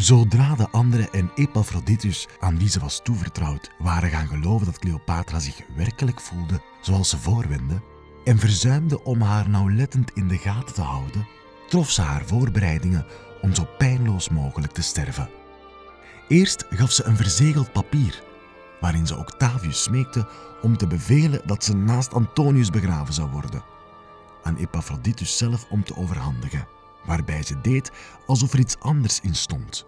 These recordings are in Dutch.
Zodra de anderen en Epaphroditus, aan wie ze was toevertrouwd, waren gaan geloven dat Cleopatra zich werkelijk voelde zoals ze voorwendde, en verzuimde om haar nauwlettend in de gaten te houden, trof ze haar voorbereidingen om zo pijnloos mogelijk te sterven. Eerst gaf ze een verzegeld papier, waarin ze Octavius smeekte om te bevelen dat ze naast Antonius begraven zou worden, aan Epaphroditus zelf om te overhandigen, waarbij ze deed alsof er iets anders in stond.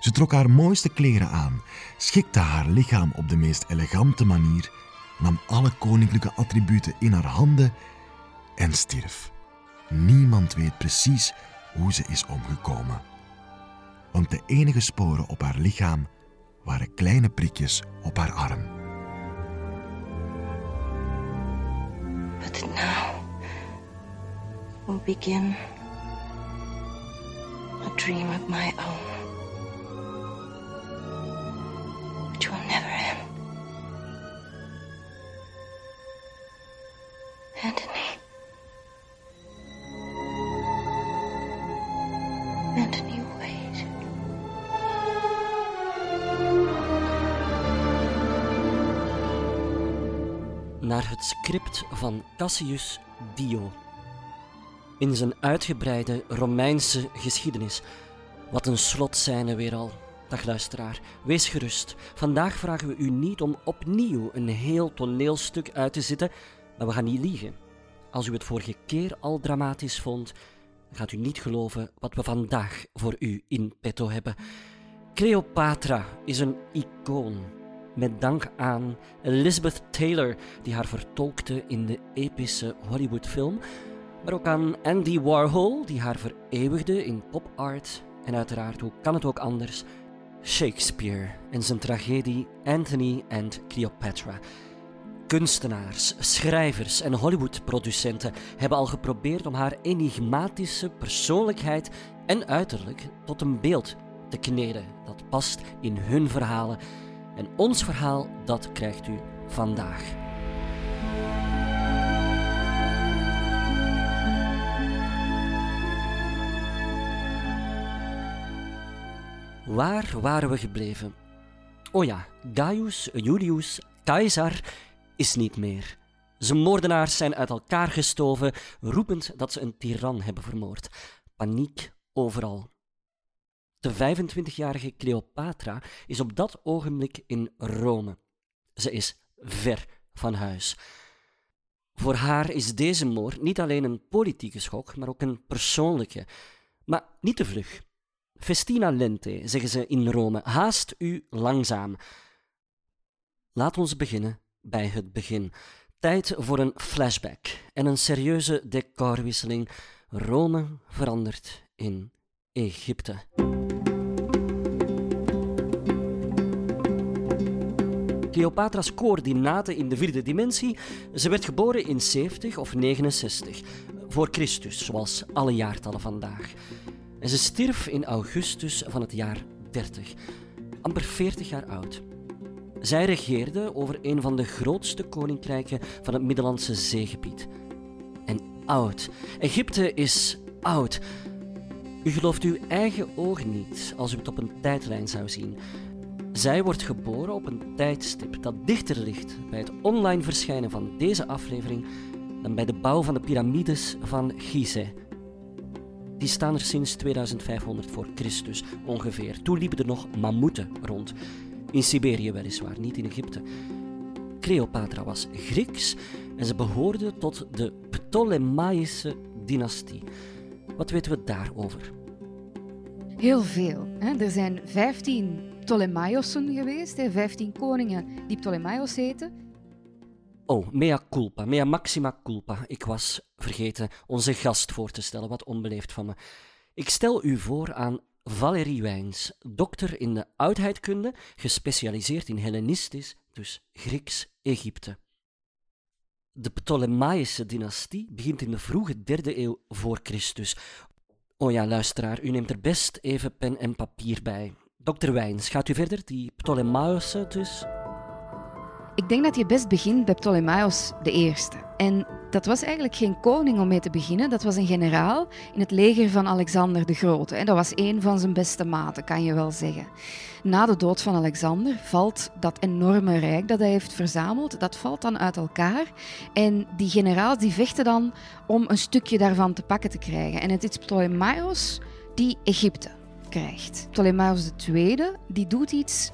Ze trok haar mooiste kleren aan, schikte haar lichaam op de meest elegante manier, nam alle koninklijke attributen in haar handen en stierf. Niemand weet precies hoe ze is omgekomen. Want de enige sporen op haar lichaam waren kleine prikjes op haar arm. But now will begin a dream of my own, which will never end. Anthony. Anthony, wait. naar het script van Cassius Dio. In zijn uitgebreide Romeinse geschiedenis. Wat een slotscène weer al. Dag luisteraar, wees gerust. Vandaag vragen we u niet om opnieuw een heel toneelstuk uit te zitten, maar we gaan niet liegen. Als u het vorige keer al dramatisch vond, gaat u niet geloven wat we vandaag voor u in petto hebben. Cleopatra is een icoon. Met dank aan Elizabeth Taylor, die haar vertolkte in de epische Hollywoodfilm, maar ook aan Andy Warhol, die haar vereeuwigde in pop art, en uiteraard, hoe kan het ook anders, Shakespeare en zijn tragedie Anthony and Cleopatra. Kunstenaars, schrijvers en Hollywood-producenten hebben al geprobeerd om haar enigmatische persoonlijkheid en uiterlijk tot een beeld te kneden dat past in hun verhalen. En ons verhaal, dat krijgt u vandaag. Waar waren we gebleven? Oh ja, Gaius Julius Caesar is niet meer. Zijn moordenaars zijn uit elkaar gestoven, roepend dat ze een tiran hebben vermoord. Paniek overal. De 25-jarige Cleopatra is op dat ogenblik in Rome. Ze is ver van huis. Voor haar is deze moord niet alleen een politieke schok, maar ook een persoonlijke. Maar niet te vlug. Festina lente, zeggen ze in Rome. Haast u langzaam. Laat ons beginnen bij het begin. Tijd voor een flashback en een serieuze decorwisseling. Rome verandert in Egypte. Cleopatra's coördinaten in de vierde dimensie. Ze werd geboren in 70 of 69 voor Christus, zoals alle jaartallen vandaag. En ze stierf in augustus van het jaar 30, amper 40 jaar oud. Zij regeerde over een van de grootste koninkrijken van het Middellandse zeegebied. En oud. Egypte is oud. U gelooft uw eigen ogen niet als u het op een tijdlijn zou zien. Zij wordt geboren op een tijdstip dat dichter ligt bij het online verschijnen van deze aflevering dan bij de bouw van de piramides van Gizeh. Die staan er sinds 2500 voor Christus ongeveer. Toen liepen er nog mammoeten rond. In Siberië weliswaar, niet in Egypte. Cleopatra was Grieks en ze behoorde tot de Ptolemaïsche dynastie. Wat weten we daarover? Heel veel. Er zijn 15 Ptolemaiоssen geweest, hè? 15 koningen die Ptolemaios heten. Oh, mea culpa, mea maxima culpa. Ik was vergeten onze gast voor te stellen, wat onbeleefd van me. Ik stel u voor aan Valerie Wijns, dokter in de oudheidkunde, gespecialiseerd in Hellenistisch, dus Grieks-Egypte. De Ptolemaïsche dynastie begint in de vroege derde eeuw voor Christus. Oh ja, luisteraar, u neemt er best even pen en papier bij. Dokter Wijns, gaat u verder? Die Ptolemaïsche dus? Ik denk dat je best begint bij Ptolemaios eerste. En dat was eigenlijk geen koning om mee te beginnen. Dat was een generaal in het leger van Alexander de Grote. En dat was een van zijn beste maten, kan je wel zeggen. Na de dood van Alexander valt dat enorme rijk dat hij heeft verzameld, dat valt dan uit elkaar. En die generaals die vechten dan om een stukje daarvan te pakken te krijgen. En het is Ptolemaios die Egypte krijgt. Ptolemaios II die doet iets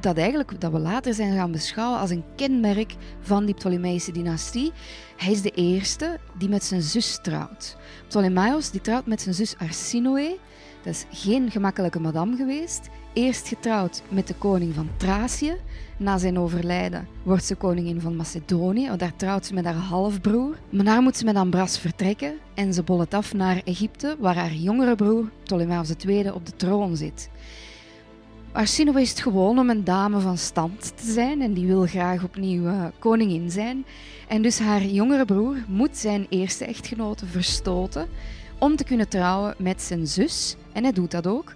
dat, eigenlijk, dat we later zijn gaan beschouwen als een kenmerk van die Ptolemeïsche dynastie. Hij is de eerste die met zijn zus trouwt. Ptolemaios die trouwt met zijn zus Arsinoe. Dat is geen gemakkelijke madame geweest. Eerst getrouwd met de koning van Thracië. Na zijn overlijden wordt ze koningin van Macedonië. Daar trouwt ze met haar halfbroer. Maar daar moet ze met Ambras vertrekken en ze bollet af naar Egypte, waar haar jongere broer Ptolemaios II op de troon zit. Arsinoe is het gewoon om een dame van stand te zijn en die wil graag opnieuw uh, koningin zijn. En dus haar jongere broer moet zijn eerste echtgenote verstoten om te kunnen trouwen met zijn zus. En hij doet dat ook.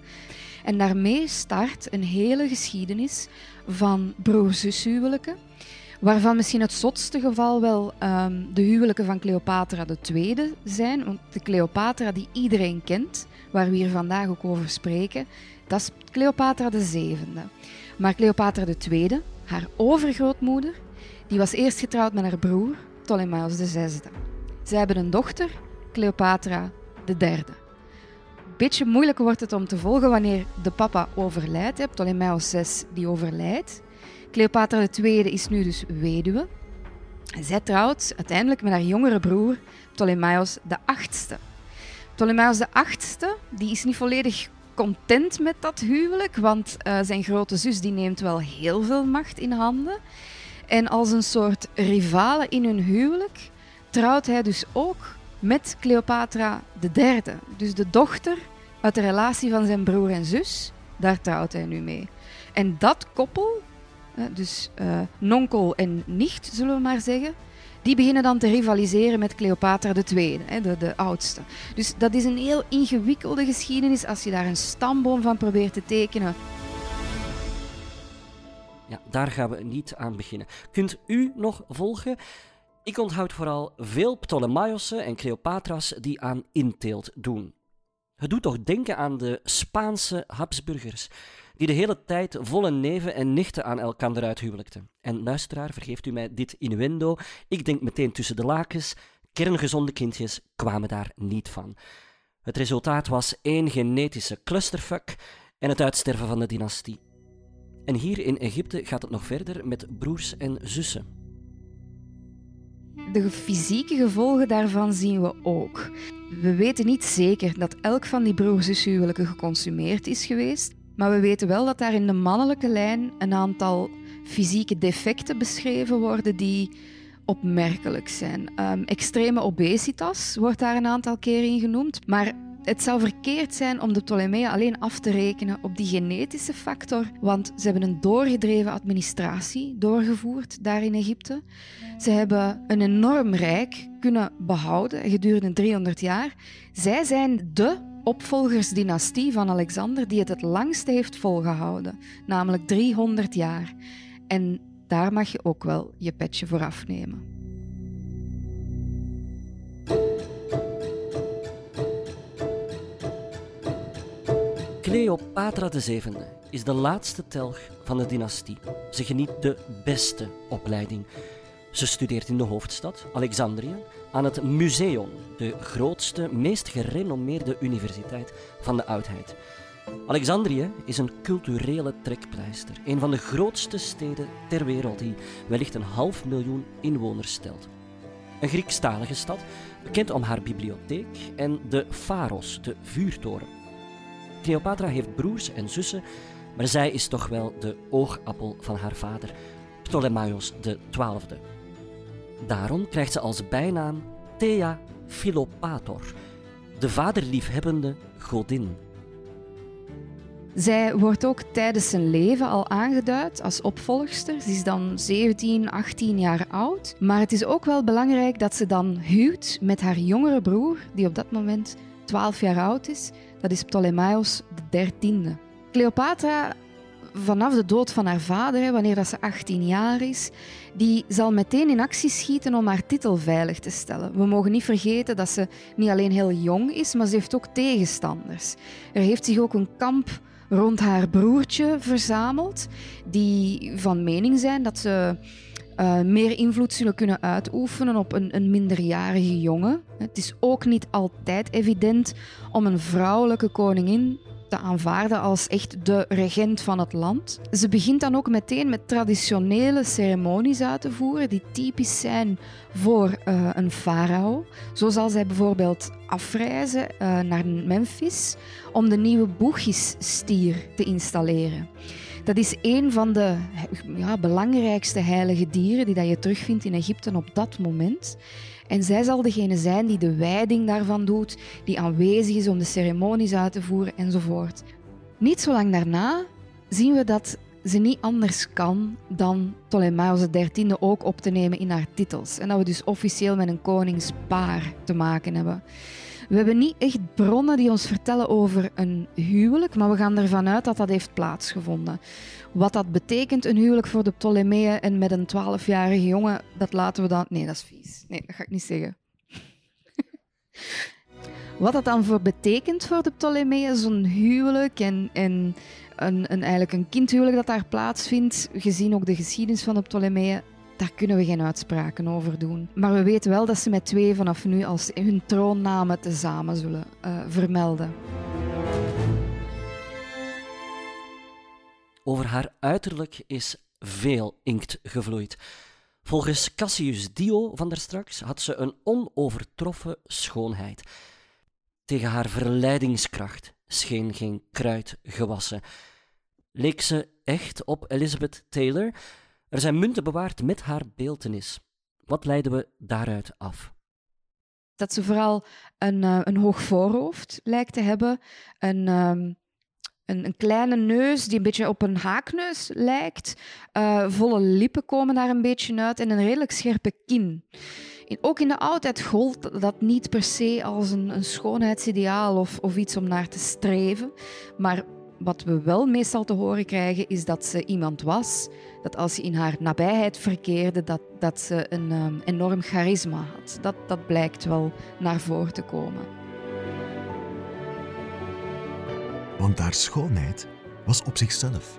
En daarmee start een hele geschiedenis van broer-zushuwelijken. Waarvan misschien het zotste geval wel um, de huwelijken van Cleopatra II zijn. Want de Cleopatra die iedereen kent, waar we hier vandaag ook over spreken, dat is Cleopatra zevende. Maar Cleopatra tweede, haar overgrootmoeder, die was eerst getrouwd met haar broer, Ptolemaios de zesde. Zij hebben een dochter, Cleopatra derde. Beetje moeilijk wordt het om te volgen wanneer de papa overlijdt. Ptolemaios 6 die overlijdt. Cleopatra tweede is nu dus weduwe. Zij trouwt uiteindelijk met haar jongere broer achtste. Ptolemaios de achtste die is niet volledig content met dat huwelijk, want uh, zijn grote zus die neemt wel heel veel macht in handen. En als een soort rivale in hun huwelijk trouwt hij dus ook met Cleopatra derde. Dus de dochter uit de relatie van zijn broer en zus, daar trouwt hij nu mee. En dat koppel, dus uh, nonkel en nicht zullen we maar zeggen, die beginnen dan te rivaliseren met Cleopatra II, de, de oudste. Dus dat is een heel ingewikkelde geschiedenis als je daar een stamboom van probeert te tekenen. Ja, daar gaan we niet aan beginnen. Kunt u nog volgen? Ik onthoud vooral veel Ptolemaios'en en Cleopatra's die aan inteelt doen. Het doet toch denken aan de Spaanse Habsburgers die de hele tijd volle neven en nichten aan elkaar uithuwelijkten. En luisteraar, vergeeft u mij dit innuendo, ik denk meteen tussen de lakens, kerngezonde kindjes kwamen daar niet van. Het resultaat was één genetische clusterfuck en het uitsterven van de dynastie. En hier in Egypte gaat het nog verder met broers en zussen. De fysieke gevolgen daarvan zien we ook. We weten niet zeker dat elk van die broer-zushuwelijken geconsumeerd is geweest, maar we weten wel dat daar in de mannelijke lijn een aantal fysieke defecten beschreven worden die opmerkelijk zijn. Um, extreme obesitas wordt daar een aantal keer in genoemd, maar het zou verkeerd zijn om de Ptolemeeën alleen af te rekenen op die genetische factor, want ze hebben een doorgedreven administratie doorgevoerd daar in Egypte. Ze hebben een enorm rijk kunnen behouden gedurende 300 jaar. Zij zijn de opvolgersdynastie van Alexander die het het langste heeft volgehouden, namelijk 300 jaar. En daar mag je ook wel je petje voor afnemen. Cleopatra VII is de laatste telg van de dynastie. Ze geniet de beste opleiding. Ze studeert in de hoofdstad, Alexandrië, aan het Museum, de grootste, meest gerenommeerde universiteit van de oudheid. Alexandrië is een culturele trekpleister, een van de grootste steden ter wereld die wellicht een half miljoen inwoners stelt. Een Griekstalige stad, bekend om haar bibliotheek en de Pharos, de vuurtoren. Cleopatra heeft broers en zussen, maar zij is toch wel de oogappel van haar vader, Ptolemaios XII. Daarom krijgt ze als bijnaam Thea Philopator, de vaderliefhebbende godin. Zij wordt ook tijdens zijn leven al aangeduid als opvolgster. Ze is dan 17, 18 jaar oud. Maar het is ook wel belangrijk dat ze dan huwt met haar jongere broer, die op dat moment 12 jaar oud is. Dat is Ptolemaios XIII. Cleopatra vanaf de dood van haar vader, wanneer dat ze 18 jaar is, die zal meteen in actie schieten om haar titel veilig te stellen. We mogen niet vergeten dat ze niet alleen heel jong is, maar ze heeft ook tegenstanders. Er heeft zich ook een kamp rond haar broertje verzameld, die van mening zijn dat ze uh, meer invloed zullen kunnen uitoefenen op een, een, minderjarige jongen. Het is ook niet altijd evident om een vrouwelijke koningin te aanvaarden als echt de regent van het land. Ze begint dan ook meteen met traditionele ceremonies uit te voeren die typisch zijn voor uh, een farao. Zo zal zij bijvoorbeeld afreizen uh, naar Memphis om de nieuwe Boegis-stier te installeren. Dat is een van de ja, belangrijkste heilige dieren die dat je terugvindt in Egypte op dat moment. En zij zal degene zijn die de wijding daarvan doet, die aanwezig is om de ceremonies uit te voeren enzovoort. Niet zo lang daarna zien we dat ze niet anders kan dan Ptolemaios XIII ook op te nemen in haar titels. En dat we dus officieel met een koningspaar te maken hebben. We hebben niet echt bronnen die ons vertellen over een huwelijk, maar we gaan ervan uit dat dat heeft plaatsgevonden. Wat dat betekent, een huwelijk voor de Ptolemeeën en met een 12-jarige jongen, dat laten we dan. Nee, dat is vies. Nee, dat ga ik niet zeggen. Wat dat dan voor betekent voor de Ptolemeeën, zo'n huwelijk en, en een, een, eigenlijk een kindhuwelijk dat daar plaatsvindt, gezien ook de geschiedenis van de Ptolemeeën, daar kunnen we geen uitspraken over doen. Maar we weten wel dat ze met twee vanaf nu als hun troonnamen tezamen zullen uh, vermelden. Over haar uiterlijk is veel inkt gevloeid. Volgens Cassius Dio van der straks had ze een onovertroffen schoonheid. Tegen haar verleidingskracht scheen geen kruid gewassen. Leek ze echt op Elizabeth Taylor? Er zijn munten bewaard met haar beeltenis. Wat leiden we daaruit af? Dat ze vooral een, uh, een hoog voorhoofd lijkt te hebben, een, um, een, een, kleine neus die een beetje op een haakneus lijkt, uh, volle lippen komen daar een beetje uit en een redelijk scherpe kin. In, ook in de oudheid gold dat niet per se als een, een schoonheidsideaal of, of iets om naar te streven, maar wat we wel meestal te horen krijgen is dat ze iemand was dat als je in haar nabijheid verkeerde, dat, dat ze een um, enorm charisma had. Dat, dat blijkt wel naar voren te komen. Want haar schoonheid was op zichzelf,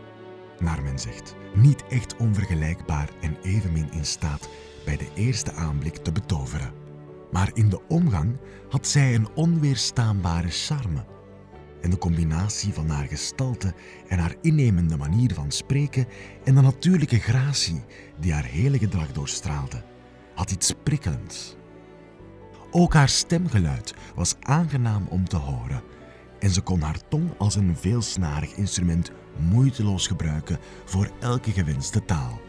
naar men zegt, niet echt onvergelijkbaar en evenmin in staat bij de eerste aanblik te betoveren. Maar in de omgang had zij een onweerstaanbare charme en de combinatie van haar gestalte en haar innemende manier van spreken en de natuurlijke gratie die haar hele gedrag doorstraalde, had iets prikkelends. Ook haar stemgeluid was aangenaam om te horen en ze kon haar tong als een veelsnarig instrument moeiteloos gebruiken voor elke gewenste taal.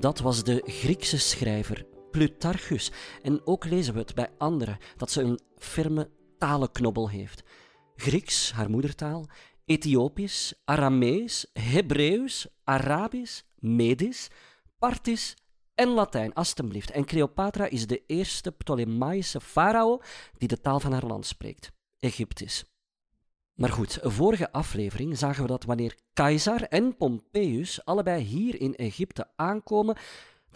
Dat was de Griekse schrijver Plutarchus. En ook lezen we het bij anderen dat ze een firme talenknobbel heeft. Grieks, haar moedertaal, Ethiopisch, Aramees, Hebreeuws, Arabisch, Medisch, Partisch en Latijn, alstublieft. En Cleopatra is de eerste Ptolemaïsche farao die de taal van haar land spreekt, Egyptisch. Maar goed, vorige aflevering zagen we dat wanneer Caesar en Pompeius allebei hier in Egypte aankomen,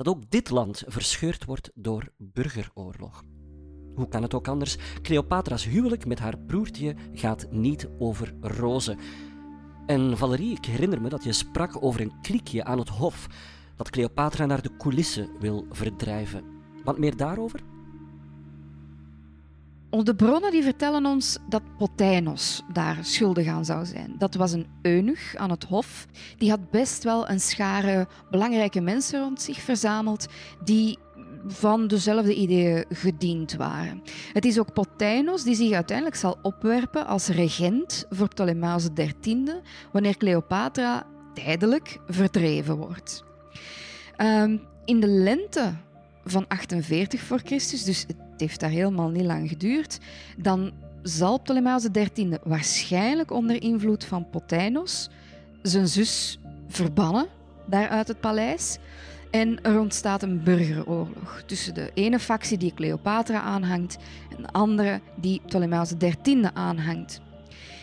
dat ook dit land verscheurd wordt door burgeroorlog. Hoe kan het ook anders? Cleopatra's huwelijk met haar broertje gaat niet over rozen. En Valerie, ik herinner me dat je sprak over een kliekje aan het hof dat Cleopatra naar de coulissen wil verdrijven. Wat meer daarover? De bronnen die vertellen ons dat Poteinos daar schuldig aan zou zijn. Dat was een eunuch aan het hof. Die had best wel een schare belangrijke mensen rond zich verzameld die van dezelfde ideeën gediend waren. Het is ook Poteinos die zich uiteindelijk zal opwerpen als regent voor Ptolemaios XIII, wanneer Cleopatra tijdelijk verdreven wordt. Um, in de lente van 48 voor Christus, dus het heeft daar helemaal niet lang geduurd, dan zal Ptolemaios XIII waarschijnlijk onder invloed van Poteinos zijn zus verbannen daar uit het paleis. En er ontstaat een burgeroorlog tussen de ene factie die Cleopatra aanhangt en de andere die Ptolemaios XIII aanhangt.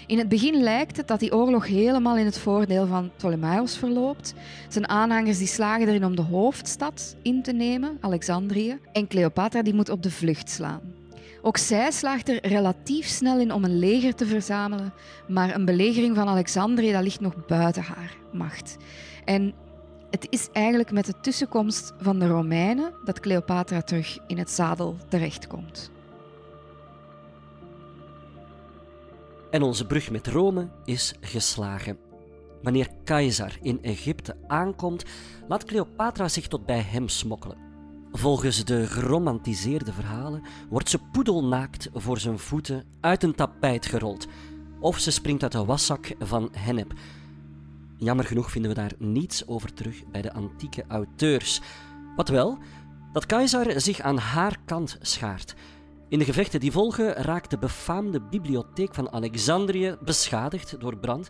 In het begin lijkt het dat die oorlog helemaal in het voordeel van Ptolemaios verloopt. Zijn aanhangers die slagen erin om de hoofdstad in te nemen, Alexandrië, en Cleopatra die moet op de vlucht slaan. Ook zij slaagt er relatief snel in om een leger te verzamelen, maar een belegering van Alexandrië dat ligt nog buiten haar macht. En het is eigenlijk met de tussenkomst van de Romeinen dat Cleopatra terug in het zadel terechtkomt. En onze brug met Rome is geslagen. Wanneer Caesar in Egypte aankomt, laat Cleopatra zich tot bij hem smokkelen. Volgens de geromantiseerde verhalen wordt ze poedelnaakt voor zijn voeten uit een tapijt gerold. Of ze springt uit een waszak van hennep. Jammer genoeg vinden we daar niets over terug bij de antieke auteurs. Wat wel, dat Caesar zich aan haar kant schaart. In de gevechten die volgen raakt de befaamde bibliotheek van Alexandrië beschadigd door brand.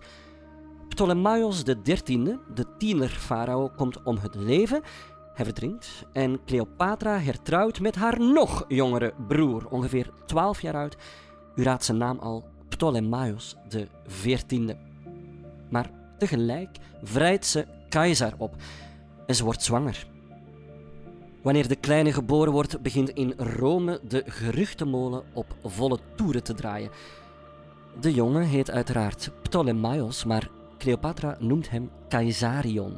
Ptolemaios XIII, de tiener-farao, komt om het leven. Hij verdrinkt en Cleopatra hertrouwt met haar nog jongere broer, ongeveer 12 jaar oud. U raadt zijn naam al, Ptolemaios XIV. Maar tegelijk vrijt ze Caesar op en ze wordt zwanger. Wanneer de kleine geboren wordt, begint in Rome de geruchtenmolen op volle toeren te draaien. De jongen heet uiteraard Ptolemaios, maar Cleopatra noemt hem Caesarion.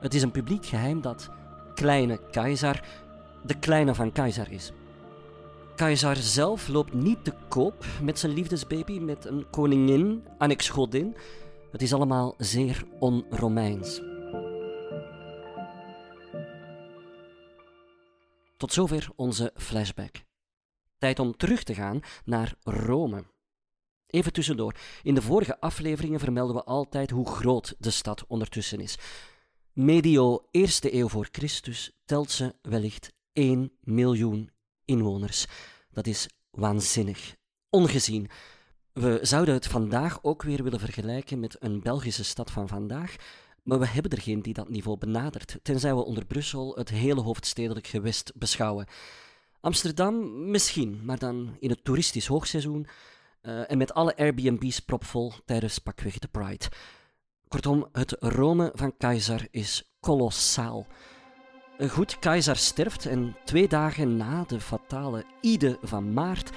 Het is een publiek geheim dat kleine Caesar de kleine van Caesar is. Caesar zelf loopt niet te koop met zijn liefdesbaby met een koningin, annex godin. Het is allemaal zeer on-Romeins. Tot zover onze flashback. Tijd om terug te gaan naar Rome. Even tussendoor. In de vorige afleveringen vermelden we altijd hoe groot de stad ondertussen is. Medio eerste eeuw voor Christus telt ze wellicht 1 miljoen inwoners. Dat is waanzinnig. Ongezien. We zouden het vandaag ook weer willen vergelijken met een Belgische stad van vandaag, maar we hebben er geen die dat niveau benadert, tenzij we onder Brussel het hele hoofdstedelijk gewest beschouwen. Amsterdam misschien, maar dan in het toeristisch hoogseizoen uh, en met alle Airbnb's propvol tijdens pakweg de Pride. Kortom, het Rome van Keizer is kolossaal. Goed, Keizer sterft en twee dagen na de fatale Ide van maart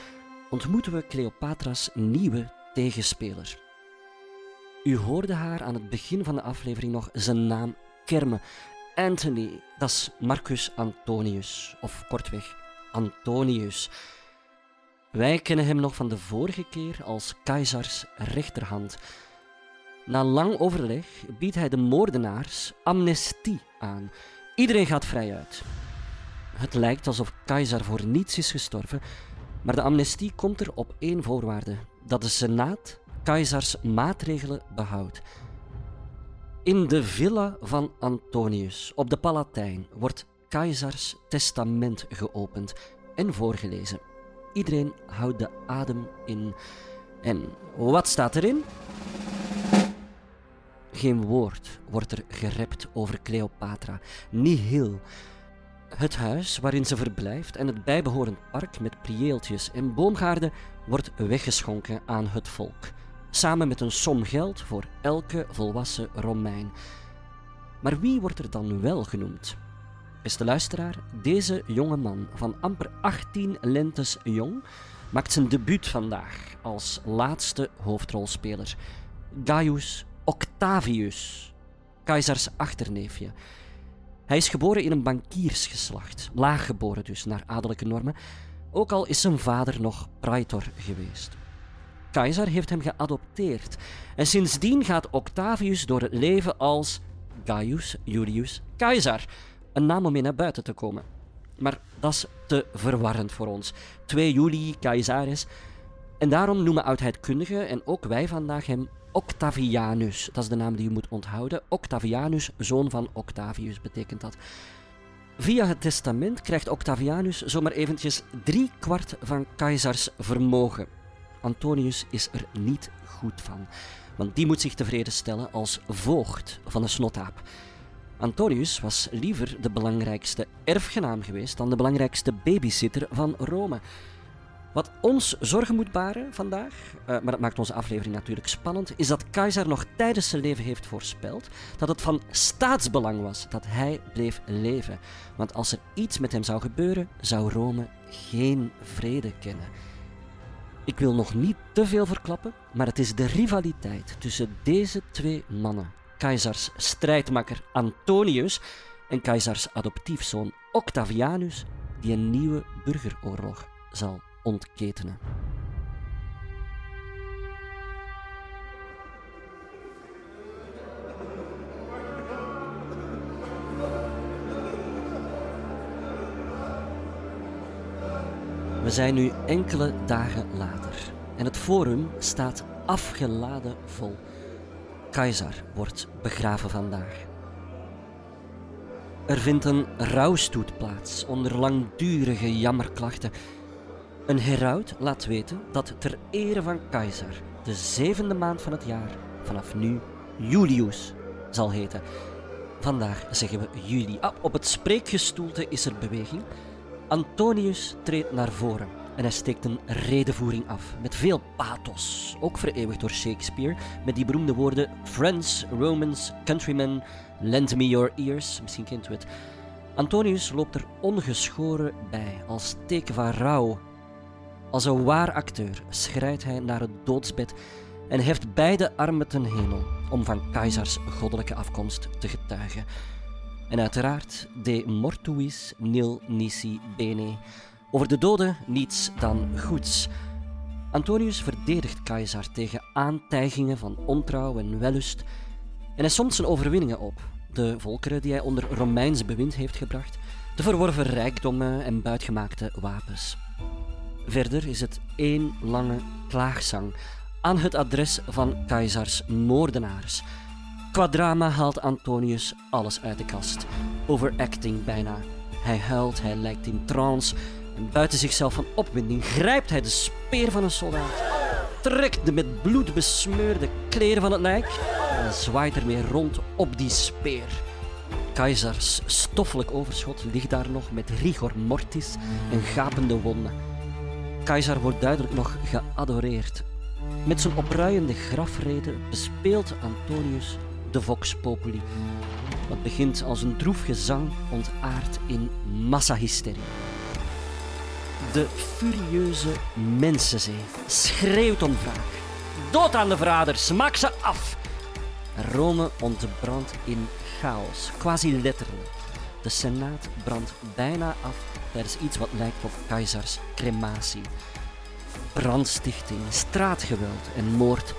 ontmoeten we Cleopatra's nieuwe tegenspeler. U hoorde haar aan het begin van de aflevering nog zijn naam kermen. Anthony, dat is Marcus Antonius, of kortweg Antonius. Wij kennen hem nog van de vorige keer als Keizers rechterhand. Na lang overleg biedt hij de moordenaars amnestie aan. Iedereen gaat vrij uit. Het lijkt alsof Keizer voor niets is gestorven, maar de amnestie komt er op één voorwaarde: dat de Senaat Keizers maatregelen behoudt. In de villa van Antonius op de Palatijn wordt Keizers testament geopend en voorgelezen. Iedereen houdt de adem in. En wat staat erin? Geen woord wordt er gerept over Cleopatra. Nihil. Het huis waarin ze verblijft en het bijbehorend park met prieeltjes en boomgaarden wordt weggeschonken aan het volk samen met een som geld voor elke volwassen Romein. Maar wie wordt er dan wel genoemd? Beste luisteraar, deze jonge man van amper 18 lentes jong maakt zijn debuut vandaag als laatste hoofdrolspeler. Gaius Octavius, keizers achterneefje. Hij is geboren in een bankiersgeslacht, laaggeboren dus naar adellijke normen, ook al is zijn vader nog praetor geweest. Keizer heeft hem geadopteerd. En sindsdien gaat Octavius door het leven als Gaius Julius Caesar. Een naam om mee naar buiten te komen. Maar dat is te verwarrend voor ons. Twee Julii Caesaris. En daarom noemen oudheidkundigen en ook wij vandaag hem Octavianus. Dat is de naam die je moet onthouden. Octavianus, zoon van Octavius, betekent dat. Via het testament krijgt Octavianus zomaar eventjes drie kwart van Caesars vermogen. Antonius is er niet goed van, want die moet zich tevreden stellen als voogd van de snotaap. Antonius was liever de belangrijkste erfgenaam geweest dan de belangrijkste babysitter van Rome. Wat ons zorgen moet baren vandaag, eh, maar dat maakt onze aflevering natuurlijk spannend, is dat Keizer nog tijdens zijn leven heeft voorspeld dat het van staatsbelang was dat hij bleef leven. Want als er iets met hem zou gebeuren, zou Rome geen vrede kennen. Ik wil nog niet te veel verklappen, maar het is de rivaliteit tussen deze twee mannen, Keizers strijdmakker Antonius en Keizers adoptiefzoon Octavianus, die een nieuwe burgeroorlog zal ontketenen. We zijn nu enkele dagen later en het forum staat afgeladen vol. Keizer wordt begraven vandaag. Er vindt een rouwstoet plaats onder langdurige jammerklachten. Een heraut laat weten dat ter ere van Keizer de zevende maand van het jaar vanaf nu Julius zal heten. Vandaag zeggen we juli. Ah, op het spreekgestoelte is er beweging. Antonius treedt naar voren en hij steekt een redenvoering af met veel pathos, ook vereeuwigd door Shakespeare, met die beroemde woorden Friends, Romans, countrymen, lend me your ears, misschien kent u het. Antonius loopt er ongeschoren bij, als teken van rouw. Als een waar acteur schrijdt hij naar het doodsbed en heft beide armen ten hemel om van Keizers goddelijke afkomst te getuigen. En uiteraard de mortuis nil nisi bene. Over de doden niets dan goeds. Antonius verdedigt Keizer tegen aantijgingen van ontrouw en wellust en hij somt zijn overwinningen op. De volkeren die hij onder Romeins bewind heeft gebracht, de verworven rijkdommen en buitgemaakte wapens. Verder is het één lange klaagzang aan het adres van Keizers moordenaars. Qua drama haalt Antonius alles uit de kast. Overacting bijna. Hij huilt, hij lijkt in trance en buiten zichzelf van opwinding grijpt hij de speer van een soldaat, trekt de met bloed besmeurde kleren van het lijk en zwaait ermee rond op die speer. Keizers stoffelijk overschot ligt daar nog met rigor mortis en gapende wonden. Keizer wordt duidelijk nog geadoreerd. Met zijn opruiende grafrede bespeelt Antonius de Vox Populi. Wat begint als een droef gezang ontaart in massahysterie. De furieuze mensenzee schreeuwt om wraak. Dood aan de verraders, maak ze af! Rome ontbrandt in chaos, quasi letterlijk. De Senaat brandt bijna af tijdens iets wat lijkt op keizers crematie. Brandstichting, straatgeweld en moord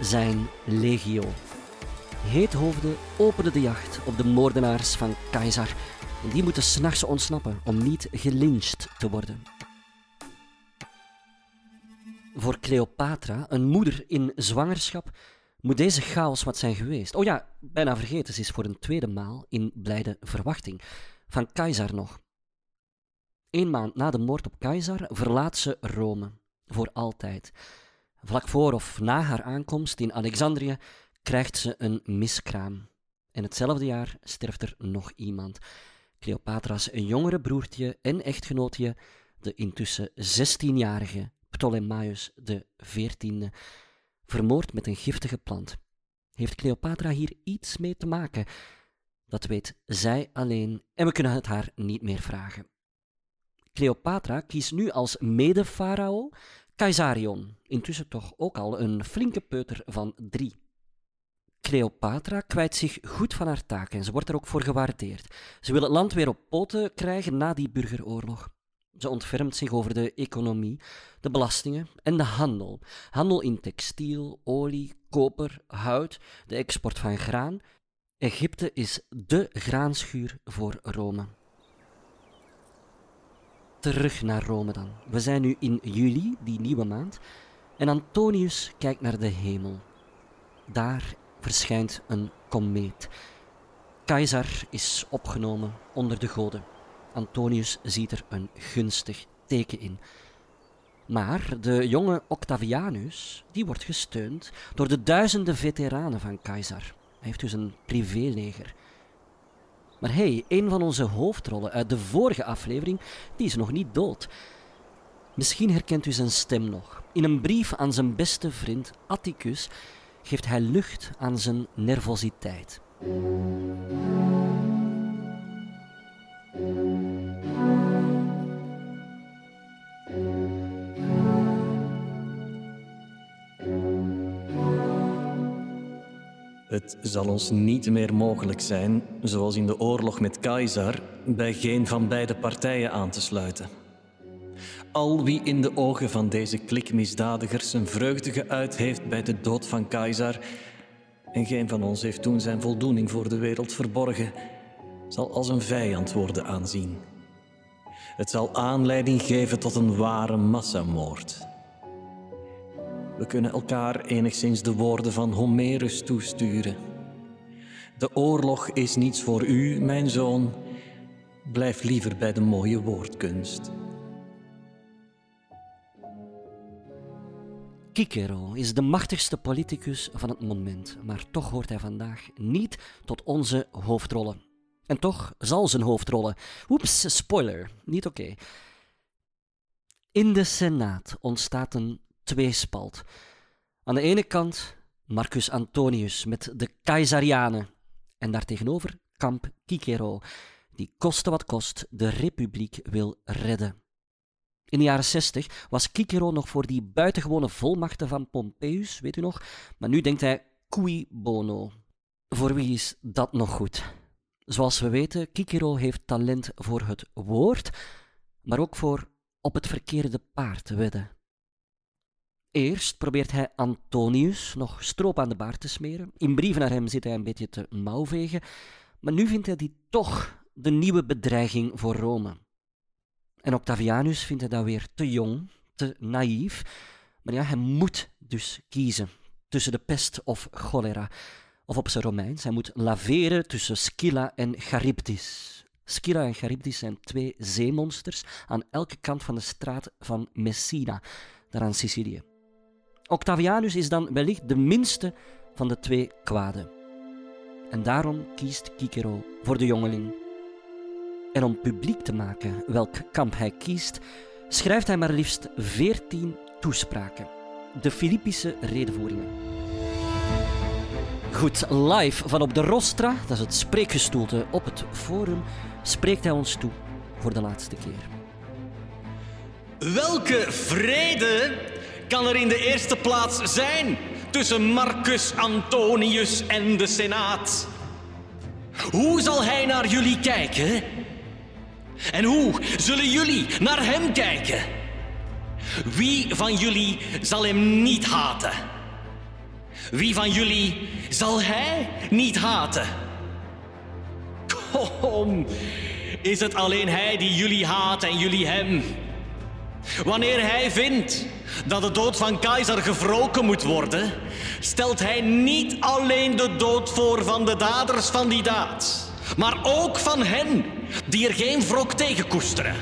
zijn legio. Heethoofden openen de jacht op de moordenaars van keizer. En die moeten s'nachts ontsnappen om niet gelyncht te worden. Voor Cleopatra, een moeder in zwangerschap, moet deze chaos wat zijn geweest. Oh ja, bijna vergeten, ze is voor een tweede maal in blijde verwachting. Van keizer nog. Een maand na de moord op keizer verlaat ze Rome. Voor altijd. Vlak voor of na haar aankomst in Alexandrië krijgt ze een miskraam. En hetzelfde jaar sterft er nog iemand. Cleopatra's jongere broertje en echtgenootje, de intussen 16-jarige Ptolemaios XIV, vermoord met een giftige plant. Heeft Cleopatra hier iets mee te maken? Dat weet zij alleen en we kunnen het haar niet meer vragen. Cleopatra kiest nu als mede-farao Caesarion, intussen toch ook al een flinke peuter van drie. Cleopatra kwijt zich goed van haar taak en ze wordt er ook voor gewaardeerd. Ze wil het land weer op poten krijgen na die burgeroorlog. Ze ontfermt zich over de economie, de belastingen en de handel. Handel in textiel, olie, koper, hout, de export van graan. Egypte is dé graanschuur voor Rome. Terug naar Rome dan. We zijn nu in juli, die nieuwe maand, en Antonius kijkt naar de hemel. Daar verschijnt een komeet. Keizer is opgenomen onder de goden. Antonius ziet er een gunstig teken in. Maar de jonge Octavianus, die wordt gesteund door de duizenden veteranen van Keizer. Hij heeft dus een privéleger. Maar hey, een van onze hoofdrollen uit de vorige aflevering, die is nog niet dood. Misschien herkent u zijn stem nog. In een brief aan zijn beste vriend Atticus geeft hij lucht aan zijn nervositeit. Het zal ons niet meer mogelijk zijn, zoals in de oorlog met Caesar, bij geen van beide partijen aan te sluiten. Al wie in de ogen van deze klik misdadigers zijn vreugde geuit heeft bij de dood van Caesar, en geen van ons heeft toen zijn voldoening voor de wereld verborgen, zal als een vijand worden aanzien. Het zal aanleiding geven tot een ware massamoord. We kunnen elkaar enigszins de woorden van Homerus toesturen. De oorlog is niets voor u, mijn zoon. Blijf liever bij de mooie woordkunst. Cicero is de machtigste politicus van het moment, maar toch hoort hij vandaag niet tot onze hoofdrollen. En toch zal zijn hoofdrollen. Oeps, spoiler, niet oké. In de Senaat ontstaat een tweespalt. Aan de ene kant Marcus Antonius met de Caesarianen en daartegenover kamp Cicero, die koste wat kost de republiek wil redden. In de jaren 60 was Cicero nog voor die buitengewone volmachten van Pompeius, weet u nog? Maar nu denkt hij cui bono. Voor wie is dat nog goed? Zoals we weten, Cicero heeft talent voor het woord, maar ook voor op het verkeerde paard wedden. Eerst probeert hij Antonius nog stroop aan de baard te smeren. In brieven naar hem zit hij een beetje te mouwvegen. Maar nu vindt hij die toch de nieuwe bedreiging voor Rome. En Octavianus vindt hij dat weer te jong, te naïef. Maar ja, hij moet dus kiezen tussen de pest of cholera. Of op zijn Romeins, hij moet laveren tussen Scylla en Charybdis. Scylla en Charybdis zijn twee zeemonsters aan elke kant van de straat van Messina, daar aan Sicilië. Octavianus is dan wellicht de minste van de twee kwaden. En daarom kiest Cicero voor de jongeling. En om publiek te maken welk kamp hij kiest, schrijft hij maar liefst veertien toespraken. De Filippische redenvoeringen. Goed, live van op de Rostra, dat is het spreekgestoelte op het forum, spreekt hij ons toe voor de laatste keer. Welke vrede kan er in de eerste plaats zijn tussen Marcus Antonius en de Senaat? Hoe zal hij naar jullie kijken? En hoe zullen jullie naar hem kijken? Wie van jullie zal hem niet haten? Wie van jullie zal hij niet haten? Kom, is het alleen hij die jullie haat en jullie hem? Wanneer hij vindt dat de dood van keizer gewroken moet worden, stelt hij niet alleen de dood voor van de daders van die daad, maar ook van hen die er geen wrok tegen koesteren.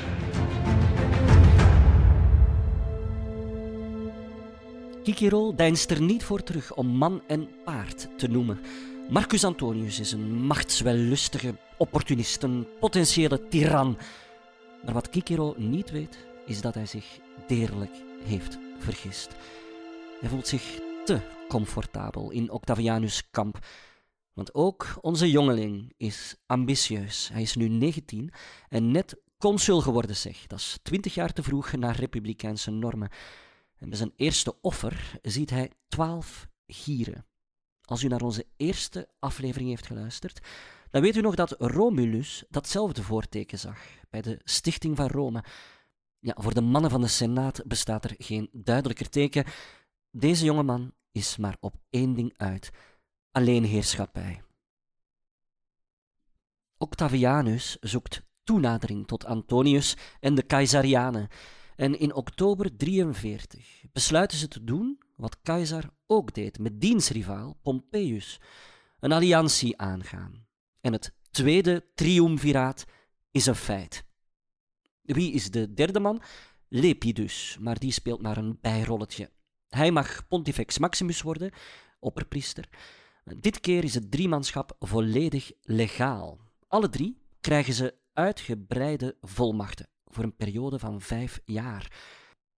Cicero deinst er niet voor terug om man en paard te noemen. Marcus Antonius is een machtswellustige opportunist, een potentiële tiran. Maar wat Cicero niet weet, is dat hij zich deerlijk heeft vergist. Hij voelt zich te comfortabel in Octavianus' kamp. Want ook onze jongeling is ambitieus. Hij is nu 19 en net consul geworden, zeg. Dat is 20 jaar te vroeg naar republikeinse normen. En bij zijn eerste offer ziet hij 12 gieren. Als u naar onze eerste aflevering heeft geluisterd, dan weet u nog dat Romulus datzelfde voorteken zag bij de stichting van Rome. Ja, voor de mannen van de Senaat bestaat er geen duidelijker teken. Deze jonge man is maar op één ding uit: alleenheerschappij. Octavianus zoekt toenadering tot Antonius en de Caesarianen. En in oktober 43 besluiten ze te doen wat Caesar ook deed met diensrivaal Pompeius: een alliantie aangaan. En het tweede triumviraat is een feit. Wie is de derde man? Lepidus, maar die speelt maar een bijrolletje. Hij mag Pontifex Maximus worden, opperpriester. Dit keer is het driemanschap volledig legaal. Alle drie krijgen ze uitgebreide volmachten voor een periode van vijf jaar.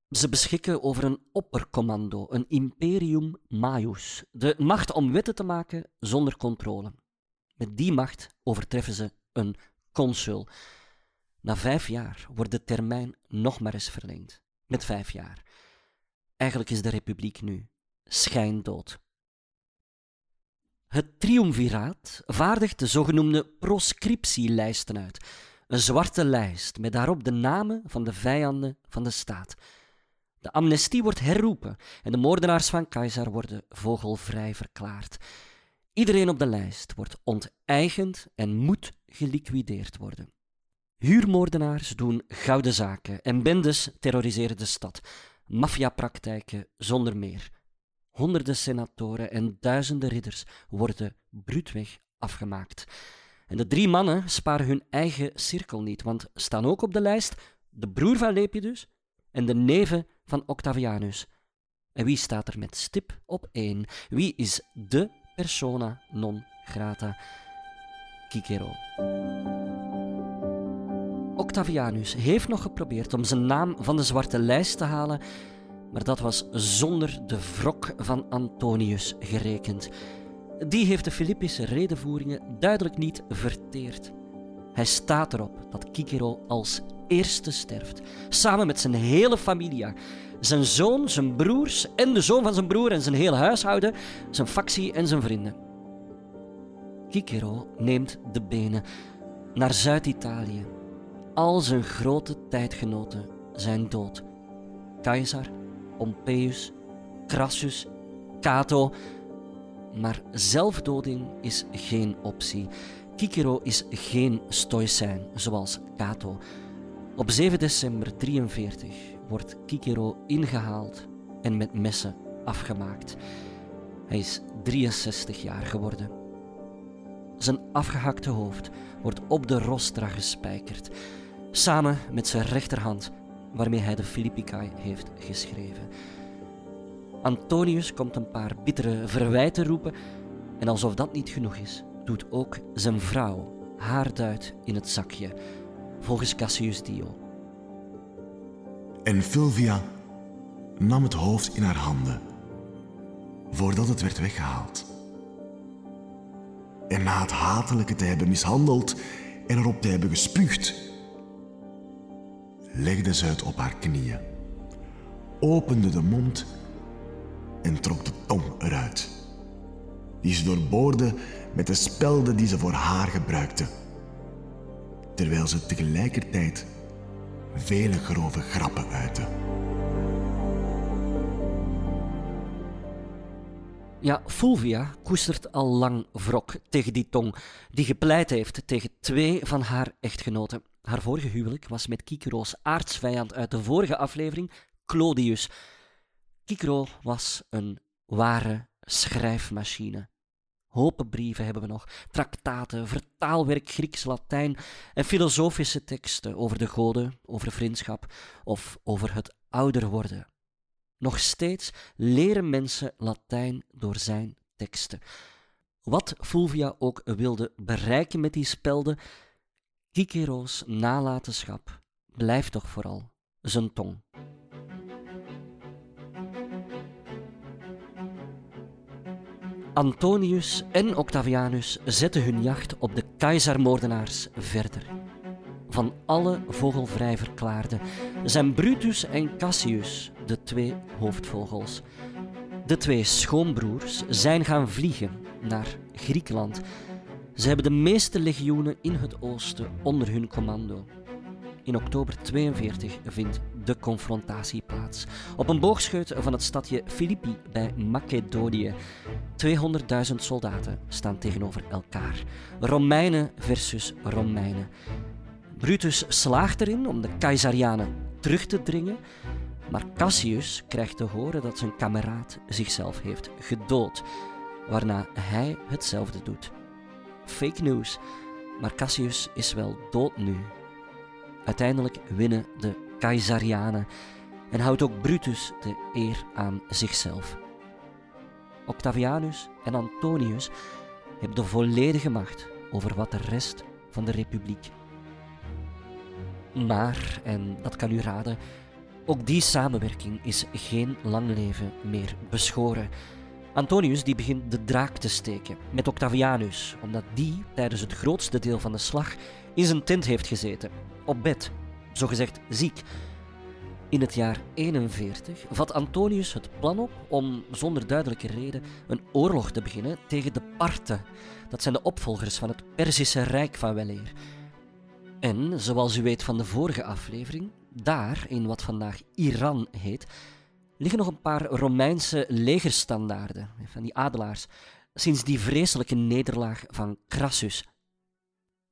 Ze beschikken over een oppercommando, een imperium maius, de macht om wetten te maken zonder controle. Met die macht overtreffen ze een consul. Na vijf jaar wordt de termijn nog maar eens verlengd. Met vijf jaar. Eigenlijk is de republiek nu schijndood. Het triumviraat vaardigt de zogenoemde proscriptielijsten uit. Een zwarte lijst met daarop de namen van de vijanden van de staat. De amnestie wordt herroepen en de moordenaars van Keizer worden vogelvrij verklaard. Iedereen op de lijst wordt onteigend en moet geliquideerd worden. Huurmoordenaars doen gouden zaken en bendes terroriseren de stad. Maffiapraktijken zonder meer. Honderden senatoren en duizenden ridders worden bruutweg afgemaakt. En de drie mannen sparen hun eigen cirkel niet, want staan ook op de lijst de broer van Lepidus en de neven van Octavianus. En wie staat er met stip op één? Wie is de persona non grata? Cicero. Octavianus heeft nog geprobeerd om zijn naam van de zwarte lijst te halen, maar dat was zonder de wrok van Antonius gerekend. Die heeft de Filippische redenvoeringen duidelijk niet verteerd. Hij staat erop dat Cicero als eerste sterft, samen met zijn hele familia. Zijn zoon, zijn broers en de zoon van zijn broer en zijn hele huishouden, zijn factie en zijn vrienden. Cicero neemt de benen naar Zuid-Italië. Al zijn grote tijdgenoten zijn dood. Caesar, Pompeius, Crassus, Cato. Maar zelfdoding is geen optie. Cicero is geen stoïcijn zoals Cato. Op 7 december 43 wordt Cicero ingehaald en met messen afgemaakt. Hij is 63 jaar geworden. Zijn afgehakte hoofd wordt op de rostra gespijkerd, samen met zijn rechterhand waarmee hij de Philippicae heeft geschreven. Antonius komt een paar bittere verwijten roepen en alsof dat niet genoeg is, doet ook zijn vrouw haar duit in het zakje, volgens Cassius Dio. En Fulvia nam het hoofd in haar handen, voordat het werd weggehaald. En na het hatelijke te hebben mishandeld en erop te hebben gespuugd, legde ze het op haar knieën, opende de mond en trok de tong eruit, die ze doorboorde met de spelden die ze voor haar gebruikte, terwijl ze tegelijkertijd vele grove grappen uitte. Ja, Fulvia koestert al lang wrok tegen die tong, die gepleit heeft tegen twee van haar echtgenoten. Haar vorige huwelijk was met Cicero's aardsvijand uit de vorige aflevering, Clodius. Cicero was een ware schrijfmachine. Hopen brieven hebben we nog, traktaten, vertaalwerk Grieks-Latijn en filosofische teksten over de goden, over vriendschap of over het ouder worden. Nog steeds leren mensen Latijn door zijn teksten. Wat Fulvia ook wilde bereiken met die spelden, Cicero's nalatenschap blijft toch vooral zijn tong. Antonius en Octavianus zetten hun jacht op de keizermoordenaars verder. Van alle vogelvrij verklaarden zijn Brutus en Cassius de twee hoofdvogels. De twee schoonbroers zijn gaan vliegen naar Griekenland. Ze hebben de meeste legioenen in het oosten onder hun commando. In oktober 42 vindt de confrontatie plaats. Op een boogscheut van het stadje Filippi bij Macedonië. 200.000 soldaten staan tegenover elkaar. Romeinen versus Romeinen. Brutus slaagt erin om de Caesarianen terug te dringen, maar Cassius krijgt te horen dat zijn kameraad zichzelf heeft gedood, waarna hij hetzelfde doet. Fake news, maar Cassius is wel dood nu. Uiteindelijk winnen de Caesarianen en houdt ook Brutus de eer aan zichzelf. Octavianus en Antonius hebben de volledige macht over wat de rest van de republiek. Maar, en dat kan u raden, Ook die samenwerking is geen lang leven meer beschoren. Antonius die begint de draak te steken met Octavianus, omdat die tijdens het grootste deel van de slag in zijn tent heeft gezeten, op bed, zogezegd ziek. In het jaar 41 vat Antonius het plan op om zonder duidelijke reden een oorlog te beginnen tegen de Parten. Dat zijn de opvolgers van het Perzische Rijk van weleer. En, zoals u weet van de vorige aflevering, daar, in wat vandaag Iran heet, liggen nog een paar Romeinse legerstandaarden, van die adelaars, sinds die vreselijke nederlaag van Crassus.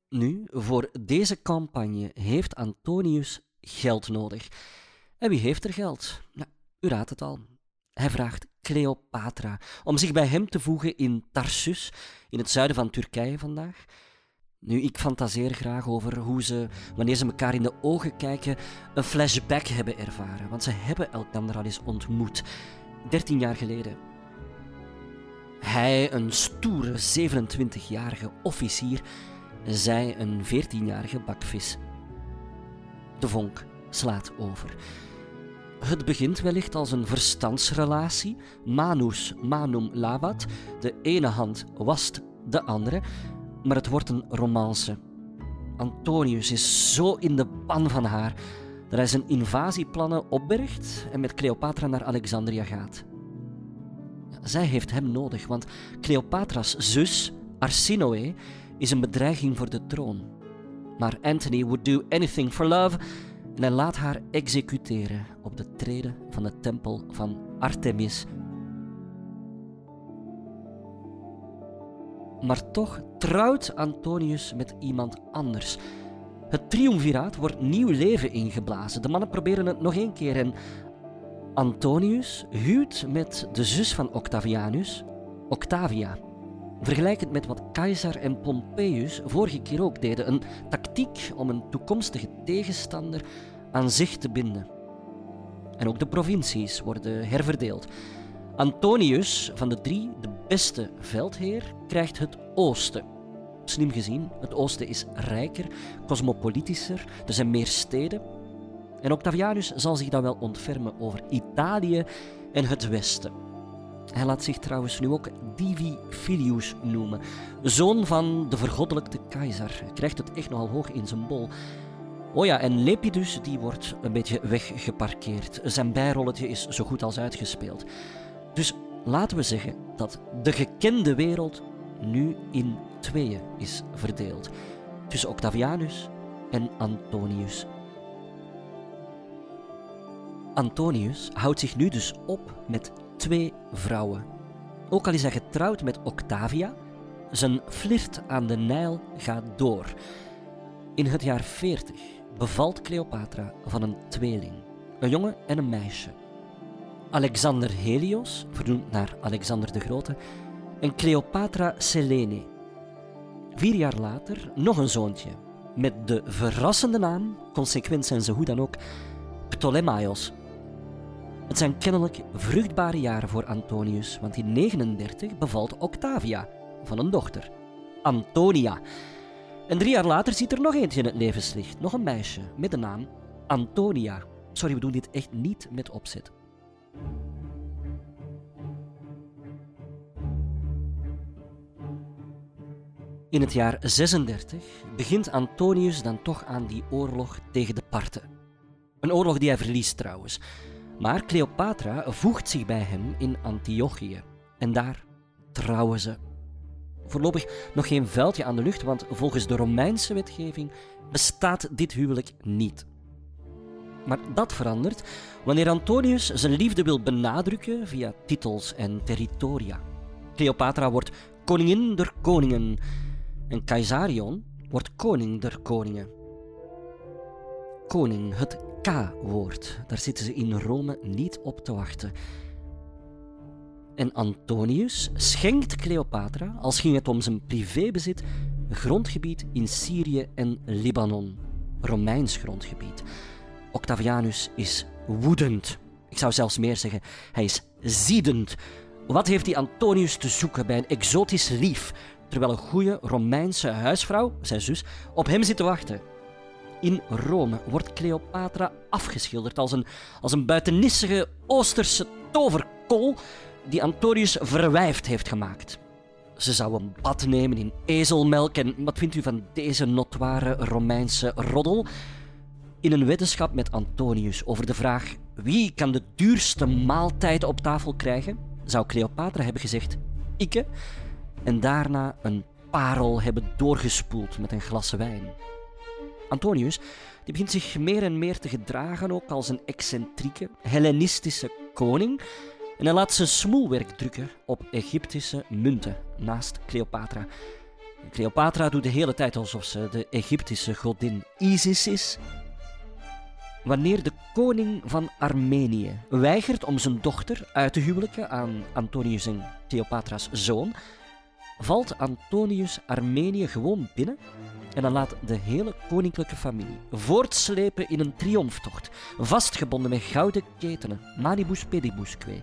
Nu, voor deze campagne heeft Antonius geld nodig. En wie heeft er geld? Nou, u raadt het al. Hij vraagt Cleopatra om zich bij hem te voegen in Tarsus, in het zuiden van Turkije vandaag. Nu, ik fantaseer graag over hoe ze, wanneer ze elkaar in de ogen kijken, een flashback hebben ervaren. Want ze hebben elkaar al eens ontmoet, 13 jaar geleden. Hij, een stoere 27-jarige officier, zij, een 14-jarige bakvis. De vonk slaat over. Het begint wellicht als een verstandsrelatie, manus manum lavat, de ene hand wast de andere, maar het wordt een romance. Antonius is zo in de pan van haar dat hij zijn invasieplannen opbergt en met Cleopatra naar Alexandria gaat. Zij heeft hem nodig, want Cleopatra's zus, Arsinoe, is een bedreiging voor de troon. Maar Anthony would do anything for love en hij laat haar executeren op de treden van de tempel van Artemis Maar toch trouwt Antonius met iemand anders. Het triumviraat wordt nieuw leven ingeblazen. De mannen proberen het nog één keer en Antonius huwt met de zus van Octavianus, Octavia. Vergelijkend met wat Caesar en Pompeius vorige keer ook deden, een tactiek om een toekomstige tegenstander aan zich te binden. En ook de provincies worden herverdeeld. Antonius van de drie, de beste veldheer, krijgt het oosten. Slim gezien, het oosten is rijker, cosmopolitischer, er zijn meer steden. En Octavianus zal zich dan wel ontfermen over Italië en het westen. Hij laat zich trouwens nu ook Divi Filius noemen, zoon van de vergoddelijkte keizer. Hij krijgt het echt nogal hoog in zijn bol. Oh ja, en Lepidus die wordt een beetje weggeparkeerd. Zijn bijrolletje is zo goed als uitgespeeld. Dus laten we zeggen dat de gekende wereld nu in tweeën is verdeeld. Tussen Octavianus en Antonius. Antonius houdt zich nu dus op met twee vrouwen. Ook al is hij getrouwd met Octavia, zijn flirt aan de Nijl gaat door. In het jaar 40 bevalt Cleopatra van een tweeling, een jongen en een meisje. Alexander Helios, vernoemd naar Alexander de Grote, en Cleopatra Selene. Vier jaar later nog een zoontje, met de verrassende naam, consequent zijn ze hoe dan ook, Ptolemaios. Het zijn kennelijk vruchtbare jaren voor Antonius, want in 39 bevalt Octavia van een dochter, Antonia. En drie jaar later ziet er nog eentje in het levenslicht, nog een meisje met de naam Antonia. Sorry, we doen dit echt niet met opzet. In het jaar 36 begint Antonius dan toch aan die oorlog tegen de Parten. Een oorlog die hij verliest trouwens. Maar Cleopatra voegt zich bij hem in Antiochië. En daar trouwen ze. Voorlopig nog geen vuiltje aan de lucht, want volgens de Romeinse wetgeving bestaat dit huwelijk niet. Maar dat verandert wanneer Antonius zijn liefde wil benadrukken via titels en territoria. Cleopatra wordt koningin der koningen en Caesarion wordt koning der koningen. Koning, het K-woord, daar zitten ze in Rome niet op te wachten. En Antonius schenkt Cleopatra, als ging het om zijn privébezit, grondgebied in Syrië en Libanon. Romeins grondgebied. Octavianus is woedend. Ik zou zelfs meer zeggen, hij is ziedend. Wat heeft die Antonius te zoeken bij een exotisch lief, terwijl een goede Romeinse huisvrouw, zijn zus, op hem zit te wachten? In Rome wordt Cleopatra afgeschilderd als een, als een buitennissige Oosterse toverkol die Antonius verwijfd heeft gemaakt. Ze zou een bad nemen in ezelmelk en wat vindt u van deze notoire Romeinse roddel? In een weddenschap met Antonius over de vraag wie kan de duurste maaltijd op tafel krijgen, zou Cleopatra hebben gezegd ikke en daarna een parel hebben doorgespoeld met een glas wijn. Antonius die begint zich meer en meer te gedragen ook als een excentrieke, Hellenistische koning en hij laat zijn smoelwerk drukken op Egyptische munten naast Cleopatra. Cleopatra doet de hele tijd alsof ze de Egyptische godin Isis is. Wanneer de koning van Armenië weigert om zijn dochter uit te huwelijken aan Antonius en Cleopatra's zoon, valt Antonius Armenië gewoon binnen en dan laat de hele koninklijke familie voortslepen in een triomftocht, vastgebonden met gouden ketenen, manibus pedibusque,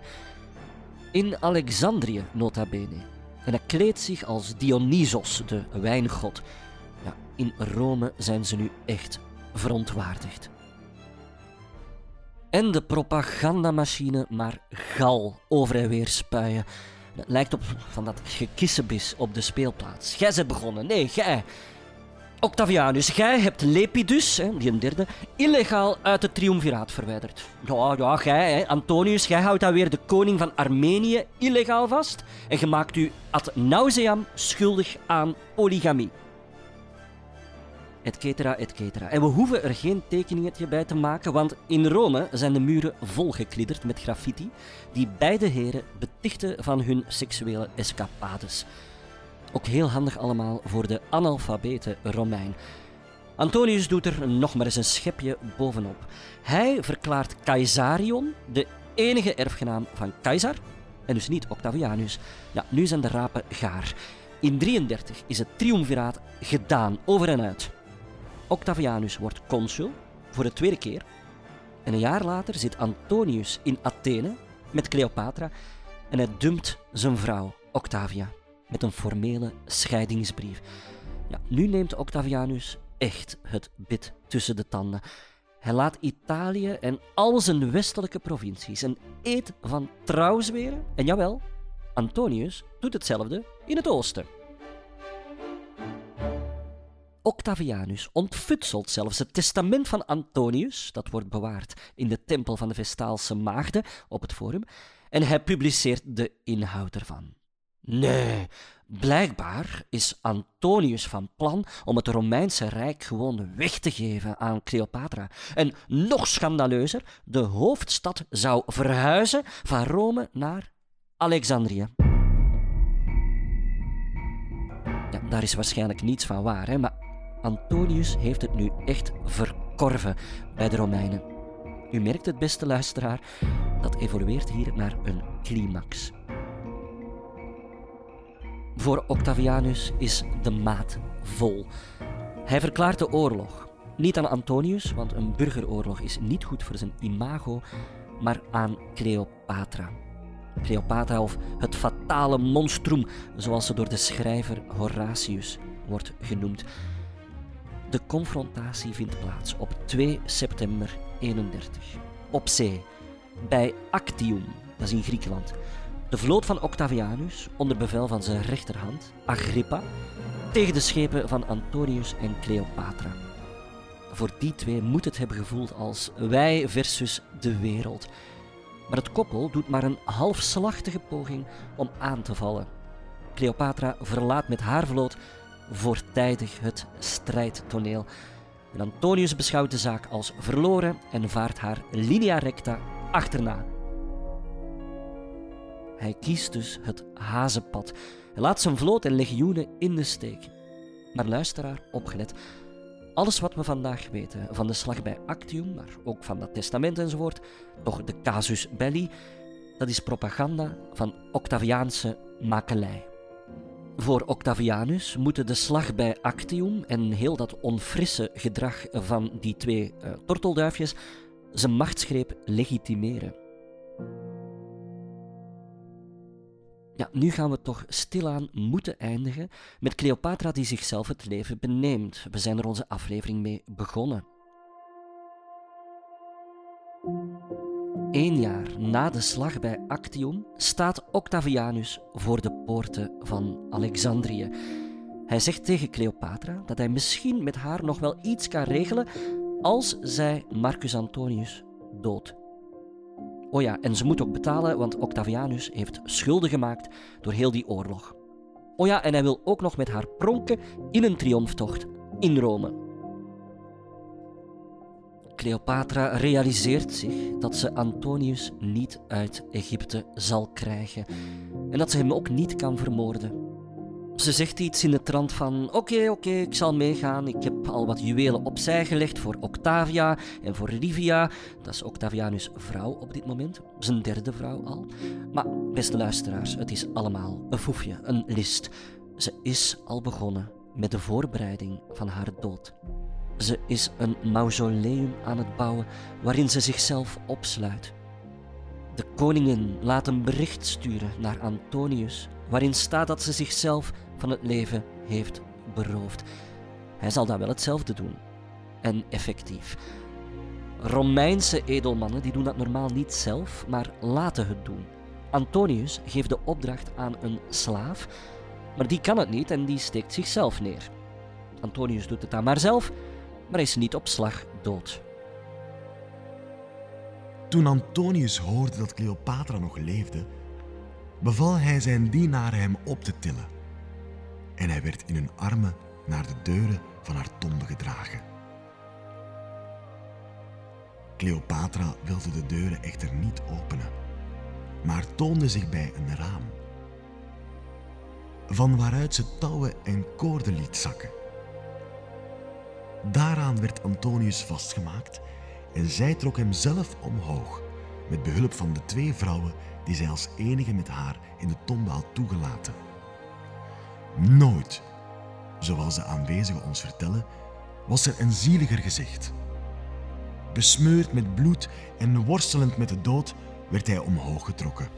in Alexandrië nota bene. En hij kleedt zich als Dionysos, de wijngod. Ja, in Rome zijn ze nu echt verontwaardigd. En de propagandamachine maar gal over en weer spuien. Het lijkt op van dat gekissebis op de speelplaats. Gij bent begonnen. Nee, gij. Octavianus, jij hebt Lepidus, hè, die een derde, illegaal uit het triumviraat verwijderd. Ja, ja, jij, hè, Antonius, jij houdt dan weer de koning van Armenië illegaal vast en je maakt u ad nauseam schuldig aan polygamie. Etcetera, etcetera. En we hoeven er geen tekeningetje bij te maken, want in Rome zijn de muren volgeklidderd met graffiti die beide heren betichten van hun seksuele escapades. Ook heel handig allemaal voor de analfabete Romein. Antonius doet er nog maar eens een schepje bovenop. Hij verklaart Caesarion de enige erfgenaam van Caesar, en dus niet Octavianus. Ja, nu zijn de rapen gaar. In 33 is het triumviraat gedaan, over en uit. Octavianus wordt consul voor de tweede keer. En een jaar later zit Antonius in Athene met Cleopatra en hij dumpt zijn vrouw, Octavia met een formele scheidingsbrief. Ja, nu neemt Octavianus echt het bit tussen de tanden. Hij laat Italië en al zijn westelijke provincies een eed van trouw zweren. En jawel, Antonius doet hetzelfde in het oosten. Octavianus ontfutselt zelfs het testament van Antonius, dat wordt bewaard in de tempel van de Vestaalse Maagden op het forum, en hij publiceert de inhoud ervan. Nee, blijkbaar is Antonius van plan om het Romeinse Rijk gewoon weg te geven aan Cleopatra. En nog schandaleuzer, de hoofdstad zou verhuizen van Rome naar Alexandrië. Ja, daar is waarschijnlijk niets van waar, hè? maar Antonius heeft het nu echt verkorven bij de Romeinen. U merkt het, beste luisteraar, dat evolueert hier naar een climax. Voor Octavianus is de maat vol. Hij verklaart de oorlog. Niet aan Antonius, want een burgeroorlog is niet goed voor zijn imago, maar aan Cleopatra. Cleopatra of het fatale monstrum, zoals ze door de schrijver Horatius wordt genoemd. De confrontatie vindt plaats op 2 september 31 op zee bij Actium, dat is in Griekenland. De vloot van Octavianus, onder bevel van zijn rechterhand, Agrippa, tegen de schepen van Antonius en Cleopatra. Voor die twee moet het hebben gevoeld als wij versus de wereld. Maar het koppel doet maar een halfslachtige poging om aan te vallen. Cleopatra verlaat met haar vloot voortijdig het strijdtoneel. En Antonius beschouwt de zaak als verloren en vaart haar linea recta achterna. Hij kiest dus het hazenpad. Hij laat zijn vloot en legioenen in de steek. Maar luisteraar, opgelet. Alles wat we vandaag weten van de slag bij Actium, maar ook van dat testament enzovoort, toch de casus belli, dat is propaganda van Octaviaanse makelij. Voor Octavianus moeten de slag bij Actium en heel dat onfrisse gedrag van die twee uh, tortelduifjes zijn machtsgreep legitimeren. Ja, nu gaan we toch stilaan moeten eindigen met Cleopatra die zichzelf het leven beneemt. We zijn er onze aflevering mee begonnen. Eén jaar na de slag bij Actium staat Octavianus voor de poorten van Alexandrië. Hij zegt tegen Cleopatra dat hij misschien met haar nog wel iets kan regelen als zij Marcus Antonius doodt. Oh ja, en ze moet ook betalen, want Octavianus heeft schulden gemaakt door heel die oorlog. Oh ja, en hij wil ook nog met haar pronken in een triomftocht in Rome. Cleopatra realiseert zich dat ze Antonius niet uit Egypte zal krijgen en dat ze hem ook niet kan vermoorden. Ze zegt iets in de trant van: Oké, oké, ik zal meegaan. Ik heb al wat juwelen opzij gelegd voor Octavia en voor Livia. Dat is Octavianus' vrouw op dit moment, zijn derde vrouw al. Maar beste luisteraars, het is allemaal een foefje, een list. Ze is al begonnen met de voorbereiding van haar dood. Ze is een mausoleum aan het bouwen waarin ze zichzelf opsluit. De koningin laat een bericht sturen naar Antonius, waarin staat dat ze zichzelf van het leven heeft beroofd. Hij zal dan wel hetzelfde doen. En effectief. Romeinse edelmannen die doen dat normaal niet zelf, maar laten het doen. Antonius geeft de opdracht aan een slaaf, maar die kan het niet en die steekt zichzelf neer. Antonius doet het dan maar zelf, maar is niet op slag dood. Toen Antonius hoorde dat Cleopatra nog leefde, beval hij zijn dienaren hem op te tillen. En hij werd in hun armen naar de deuren van haar tombe gedragen. Cleopatra wilde de deuren echter niet openen, maar toonde zich bij een raam, van waaruit ze touwen en koorden liet zakken. Daaraan werd Antonius vastgemaakt en zij trok hem zelf omhoog, met behulp van de twee vrouwen die zij als enige met haar in de tombe had toegelaten. Nooit, zoals de aanwezigen ons vertellen, was er een zieliger gezicht. Besmeurd met bloed en worstelend met de dood werd hij omhoog getrokken,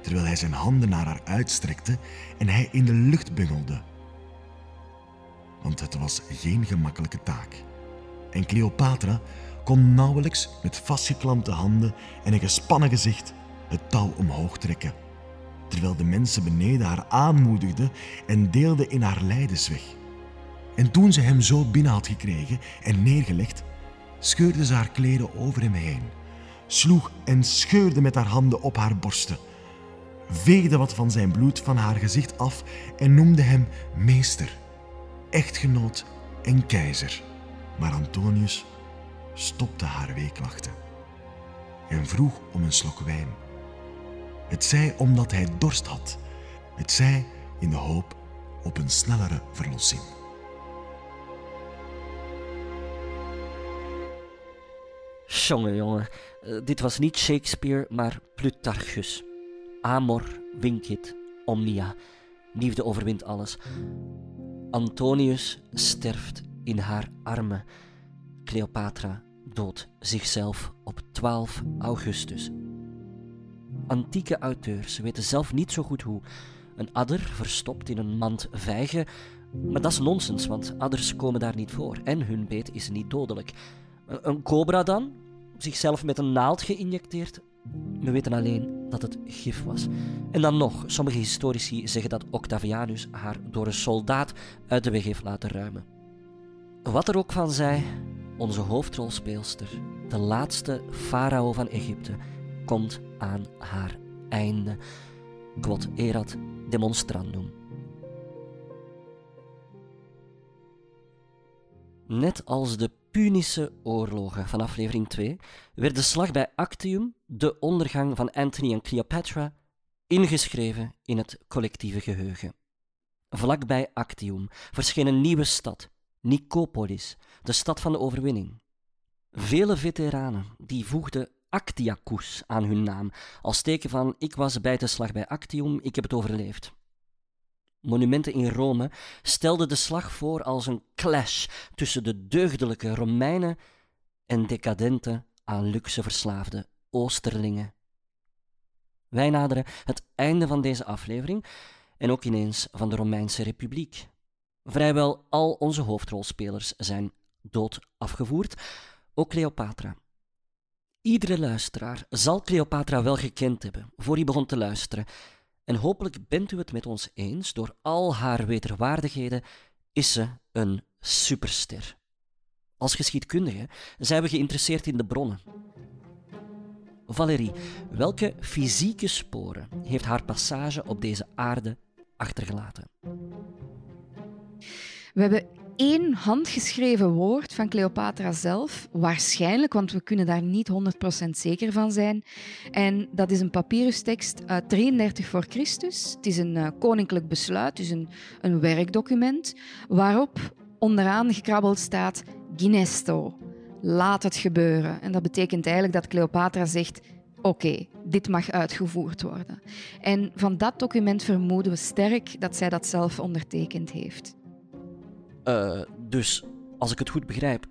terwijl hij zijn handen naar haar uitstrekte en hij in de lucht bungelde. Want het was geen gemakkelijke taak. En Cleopatra kon nauwelijks met vastgeklampte handen en een gespannen gezicht het touw omhoog trekken, terwijl de mensen beneden haar aanmoedigden en deelden in haar lijdensweg. En toen ze hem zo binnen had gekregen en neergelegd, scheurde ze haar kleren over hem heen, sloeg en scheurde met haar handen op haar borsten, veegde wat van zijn bloed van haar gezicht af en noemde hem meester, echtgenoot en keizer. Maar Antonius stopte haar weeklachten en vroeg om een slok wijn. Het zij omdat hij dorst had. Het zij in de hoop op een snellere verlossing. Jongen, jongen, eh, dit was niet Shakespeare, maar Plutarchus. Amor vincit omnia. Liefde overwint alles. Antonius sterft in haar armen. Cleopatra doodt zichzelf op 12 augustus. Antieke auteurs weten zelf niet zo goed hoe. Een adder verstopt in een mand vijgen, maar dat is nonsens, want adders komen daar niet voor en hun beet is niet dodelijk. Een cobra dan? Zichzelf met een naald geïnjecteerd? We weten alleen dat het gif was. En dan nog, sommige historici zeggen dat Octavianus haar door een soldaat uit de weg heeft laten ruimen. Wat er ook van zij, onze hoofdrolspeelster, de laatste farao van Egypte, komt aan haar einde. Quod erat demonstrandum. Net als de Punische oorlogen van aflevering 2 werd de slag bij Actium, de ondergang van Antony en Cleopatra, ingeschreven in het collectieve geheugen. Vlakbij Actium verscheen een nieuwe stad, Nicopolis, de stad van de overwinning. Vele veteranen die voegden Actiacus aan hun naam, als teken van ik was bij de slag bij Actium, ik heb het overleefd. Monumenten in Rome stelden de slag voor als een clash tussen de deugdelijke Romeinen en decadente, aan luxe verslaafde Oosterlingen. Wij naderen het einde van deze aflevering en ook ineens van de Romeinse Republiek. Vrijwel al onze hoofdrolspelers zijn dood afgevoerd, ook Cleopatra. Iedere luisteraar zal Cleopatra wel gekend hebben voor hij begon te luisteren. En hopelijk bent u het met ons eens, door al haar wederwaardigheden is ze een superster. Als geschiedkundige zijn we geïnteresseerd in de bronnen. Valérie, welke fysieke sporen heeft haar passage op deze aarde achtergelaten? We hebben één handgeschreven woord van Cleopatra zelf, waarschijnlijk, want we kunnen daar niet 100% zeker van zijn. En dat is een papyrustekst uit 33 voor Christus. Het is een uh, koninklijk besluit, dus een, een werkdocument, waarop onderaan gekrabbeld staat Ginesto, laat het gebeuren. En dat betekent eigenlijk dat Cleopatra zegt, oké, dit mag uitgevoerd worden. En van dat document vermoeden we sterk dat zij dat zelf ondertekend heeft. Uh, dus, als ik het goed begrijp,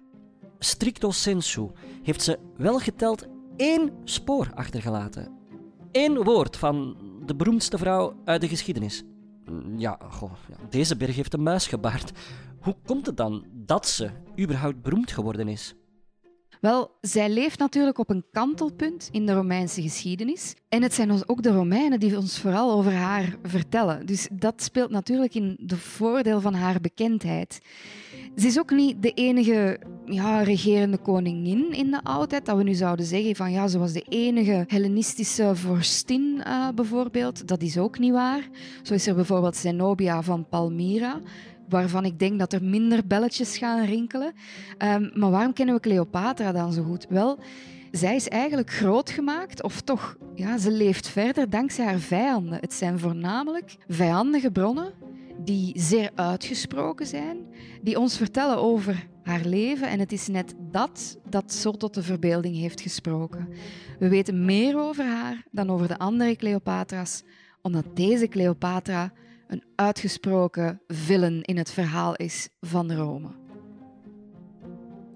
stricto sensu heeft ze wel geteld één spoor achtergelaten. Eén woord van de beroemdste vrouw uit de geschiedenis. Mm, ja, goh, ja, deze berg heeft een muis gebaard. Hoe komt het dan dat ze überhaupt beroemd geworden is? Wel, zij leeft natuurlijk op een kantelpunt in de Romeinse geschiedenis. En het zijn ook de Romeinen die ons vooral over haar vertellen. Dus dat speelt natuurlijk in de voordeel van haar bekendheid. Ze is ook niet de enige ja, regerende koningin in de oudheid. Dat we nu zouden zeggen van ja, ze was de enige Hellenistische vorstin uh, bijvoorbeeld. Dat is ook niet waar. Zo is er bijvoorbeeld Zenobia van Palmyra waarvan ik denk dat er minder belletjes gaan rinkelen. Um, maar waarom kennen we Cleopatra dan zo goed? Wel, zij is eigenlijk groot gemaakt, of toch, ja, ze leeft verder dankzij haar vijanden. Het zijn voornamelijk vijandige bronnen die zeer uitgesproken zijn, die ons vertellen over haar leven. En het is net dat dat zo tot de verbeelding heeft gesproken. We weten meer over haar dan over de andere Cleopatra's, omdat deze Cleopatra een uitgesproken villain in het verhaal is van Rome.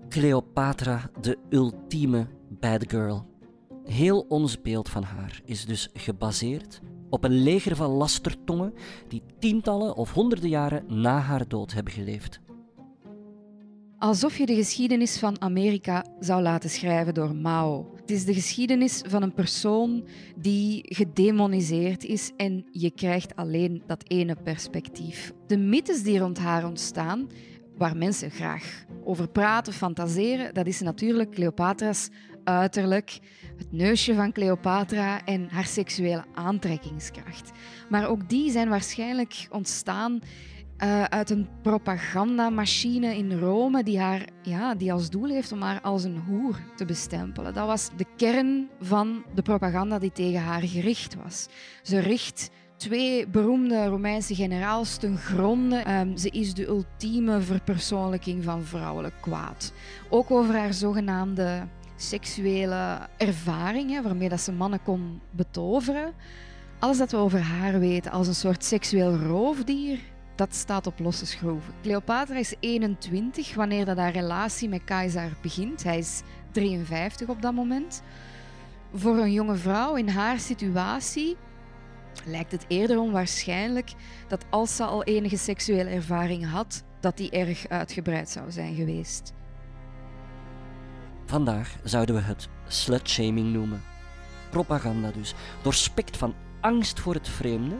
Cleopatra, de ultieme bad girl. Heel ons beeld van haar is dus gebaseerd op een leger van lastertongen die tientallen of honderden jaren na haar dood hebben geleefd. Alsof je de geschiedenis van Amerika zou laten schrijven door Mao. Het is de geschiedenis van een persoon die gedemoniseerd is en je krijgt alleen dat ene perspectief. De mythes die rond haar ontstaan, waar mensen graag over praten, fantaseren, dat is natuurlijk Cleopatra's uiterlijk, het neusje van Cleopatra en haar seksuele aantrekkingskracht. Maar ook die zijn waarschijnlijk ontstaan uh, uit een propagandamachine in Rome die, haar, ja, die als doel heeft om haar als een hoer te bestempelen. Dat was de kern van de propaganda die tegen haar gericht was. Ze richt twee beroemde Romeinse generaals ten gronde. Um, ze is de ultieme verpersoonlijking van vrouwelijk kwaad. Ook over haar zogenaamde seksuele ervaringen, waarmee dat ze mannen kon betoveren. Alles dat we over haar weten als een soort seksueel roofdier, dat staat op losse schroeven. Cleopatra is 21 wanneer dat haar relatie met Keizer begint. Hij is 53 op dat moment. Voor een jonge vrouw in haar situatie lijkt het eerder onwaarschijnlijk dat als ze al enige seksuele ervaring had, dat die erg uitgebreid zou zijn geweest. Vandaag zouden we het slutshaming noemen. Propaganda dus, doorspekt van angst voor het vreemde,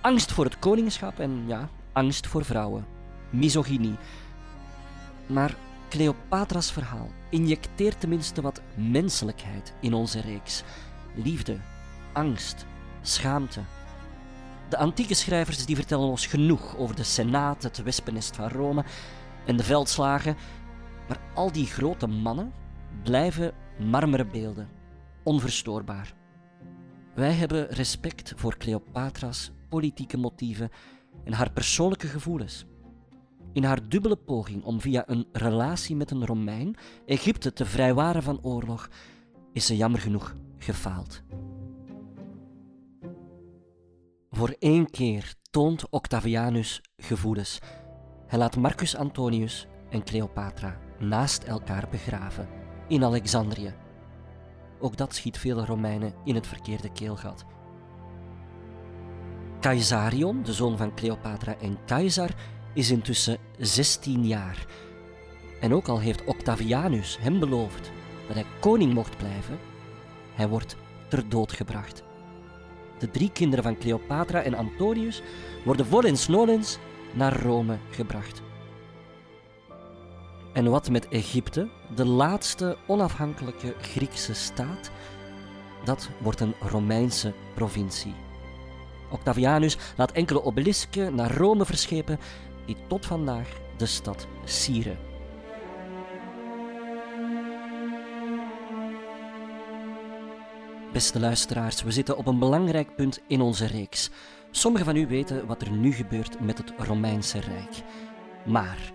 angst voor het koningschap en ja, angst voor vrouwen, misogynie. Maar Cleopatra's verhaal injecteert tenminste wat menselijkheid in onze reeks. Liefde, angst, schaamte. De antieke schrijvers die vertellen ons genoeg over de Senaat, het wespennest van Rome en de veldslagen, maar al die grote mannen blijven marmeren beelden, onverstoorbaar. Wij hebben respect voor Cleopatra's politieke motieven en haar persoonlijke gevoelens. In haar dubbele poging om via een relatie met een Romein Egypte te vrijwaren van oorlog, is ze jammer genoeg gefaald. Voor één keer toont Octavianus gevoelens. Hij laat Marcus Antonius en Cleopatra naast elkaar begraven in Alexandrië. Ook dat schiet vele Romeinen in het verkeerde keelgat. Caesarion, de zoon van Cleopatra en Caesar, is intussen 16 jaar. En ook al heeft Octavianus hem beloofd dat hij koning mocht blijven, hij wordt ter dood gebracht. De drie kinderen van Cleopatra en Antonius worden volens nolens naar Rome gebracht. En wat met Egypte, de laatste onafhankelijke Griekse staat, dat wordt een Romeinse provincie. Octavianus laat enkele obelisken naar Rome verschepen die tot vandaag de stad sieren. Beste luisteraars, we zitten op een belangrijk punt in onze reeks. Sommigen van u weten wat er nu gebeurt met het Romeinse Rijk. Maar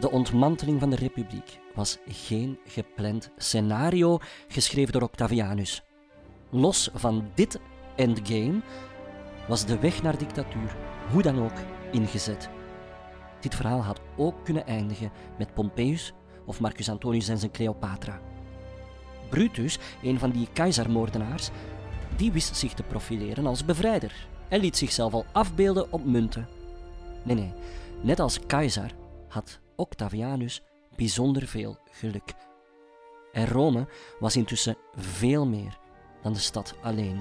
de ontmanteling van de Republiek was geen gepland scenario geschreven door Octavianus. Los van dit endgame was de weg naar dictatuur hoe dan ook ingezet. Dit verhaal had ook kunnen eindigen met Pompeius of Marcus Antonius en zijn Cleopatra. Brutus, een van die keizermoordenaars, die wist zich te profileren als bevrijder en liet zichzelf al afbeelden op munten. Nee, nee, net als keizer had Octavianus bijzonder veel geluk. En Rome was intussen veel meer dan de stad alleen.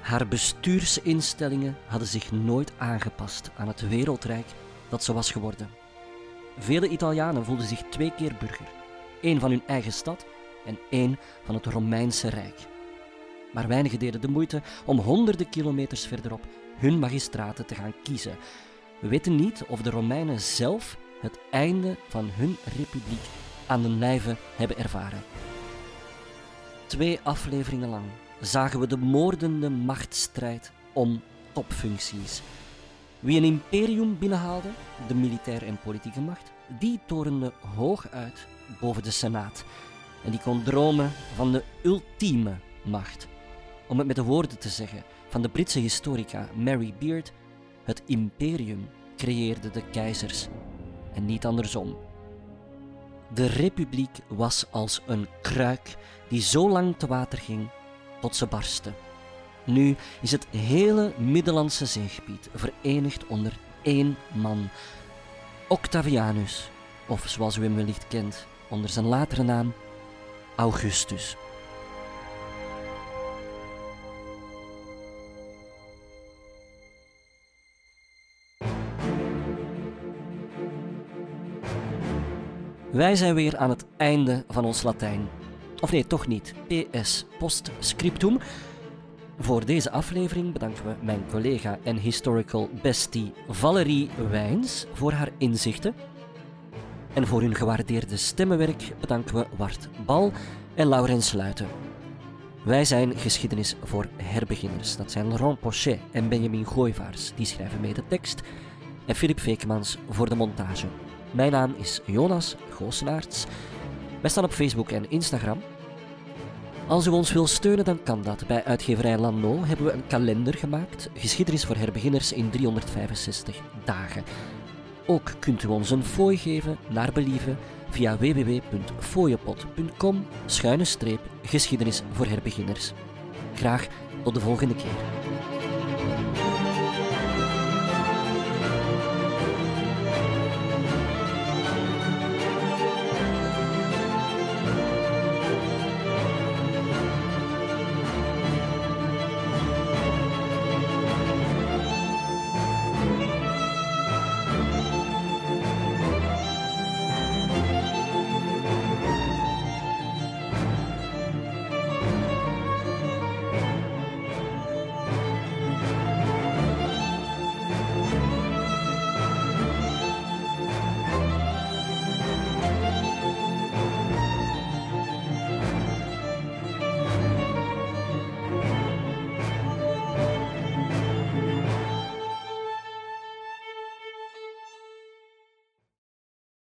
Haar bestuursinstellingen hadden zich nooit aangepast aan het wereldrijk dat ze was geworden. Vele Italianen voelden zich twee keer burger, één van hun eigen stad en één van het Romeinse Rijk. Maar weinigen deden de moeite om honderden kilometers verderop hun magistraten te gaan kiezen. We weten niet of de Romeinen zelf het einde van hun republiek aan de lijve hebben ervaren. Twee afleveringen lang zagen we de moordende machtsstrijd om topfuncties. Wie een imperium binnenhaalde, de militaire en politieke macht, die torende hoog uit boven de Senaat. En die kon dromen van de ultieme macht. Om het met de woorden te zeggen van de Britse historica Mary Beard, het imperium creëerde de keizers en niet andersom. De republiek was als een kruik die zo lang te water ging tot ze barstte. Nu is het hele Middellandse zeegebied verenigd onder één man, Octavianus, of zoals u hem wellicht kent onder zijn latere naam, Augustus. Wij zijn weer aan het einde van ons Latijn. Of nee, toch niet. PS, postscriptum. Voor deze aflevering bedanken we mijn collega en historical bestie Valerie Wijns voor haar inzichten. En voor hun gewaardeerde stemmenwerk bedanken we Wart Bal en Laurens Sluiten. Wij zijn geschiedenis voor herbeginners. Dat zijn Laurent Pochet en Benjamin Gooivaars, die schrijven mee de tekst. En Filip Vekemans voor de montage. Mijn naam is Jonas Goosenaerts. Wij staan op Facebook en Instagram. Als u ons wil steunen, dan kan dat. Bij uitgeverij Lano hebben we een kalender gemaakt. Geschiedenis voor herbeginners in 365 dagen. Ook kunt u ons een fooi geven naar believen via www.fooiepot.com schuine streep geschiedenis voor herbeginners. Graag tot de volgende keer.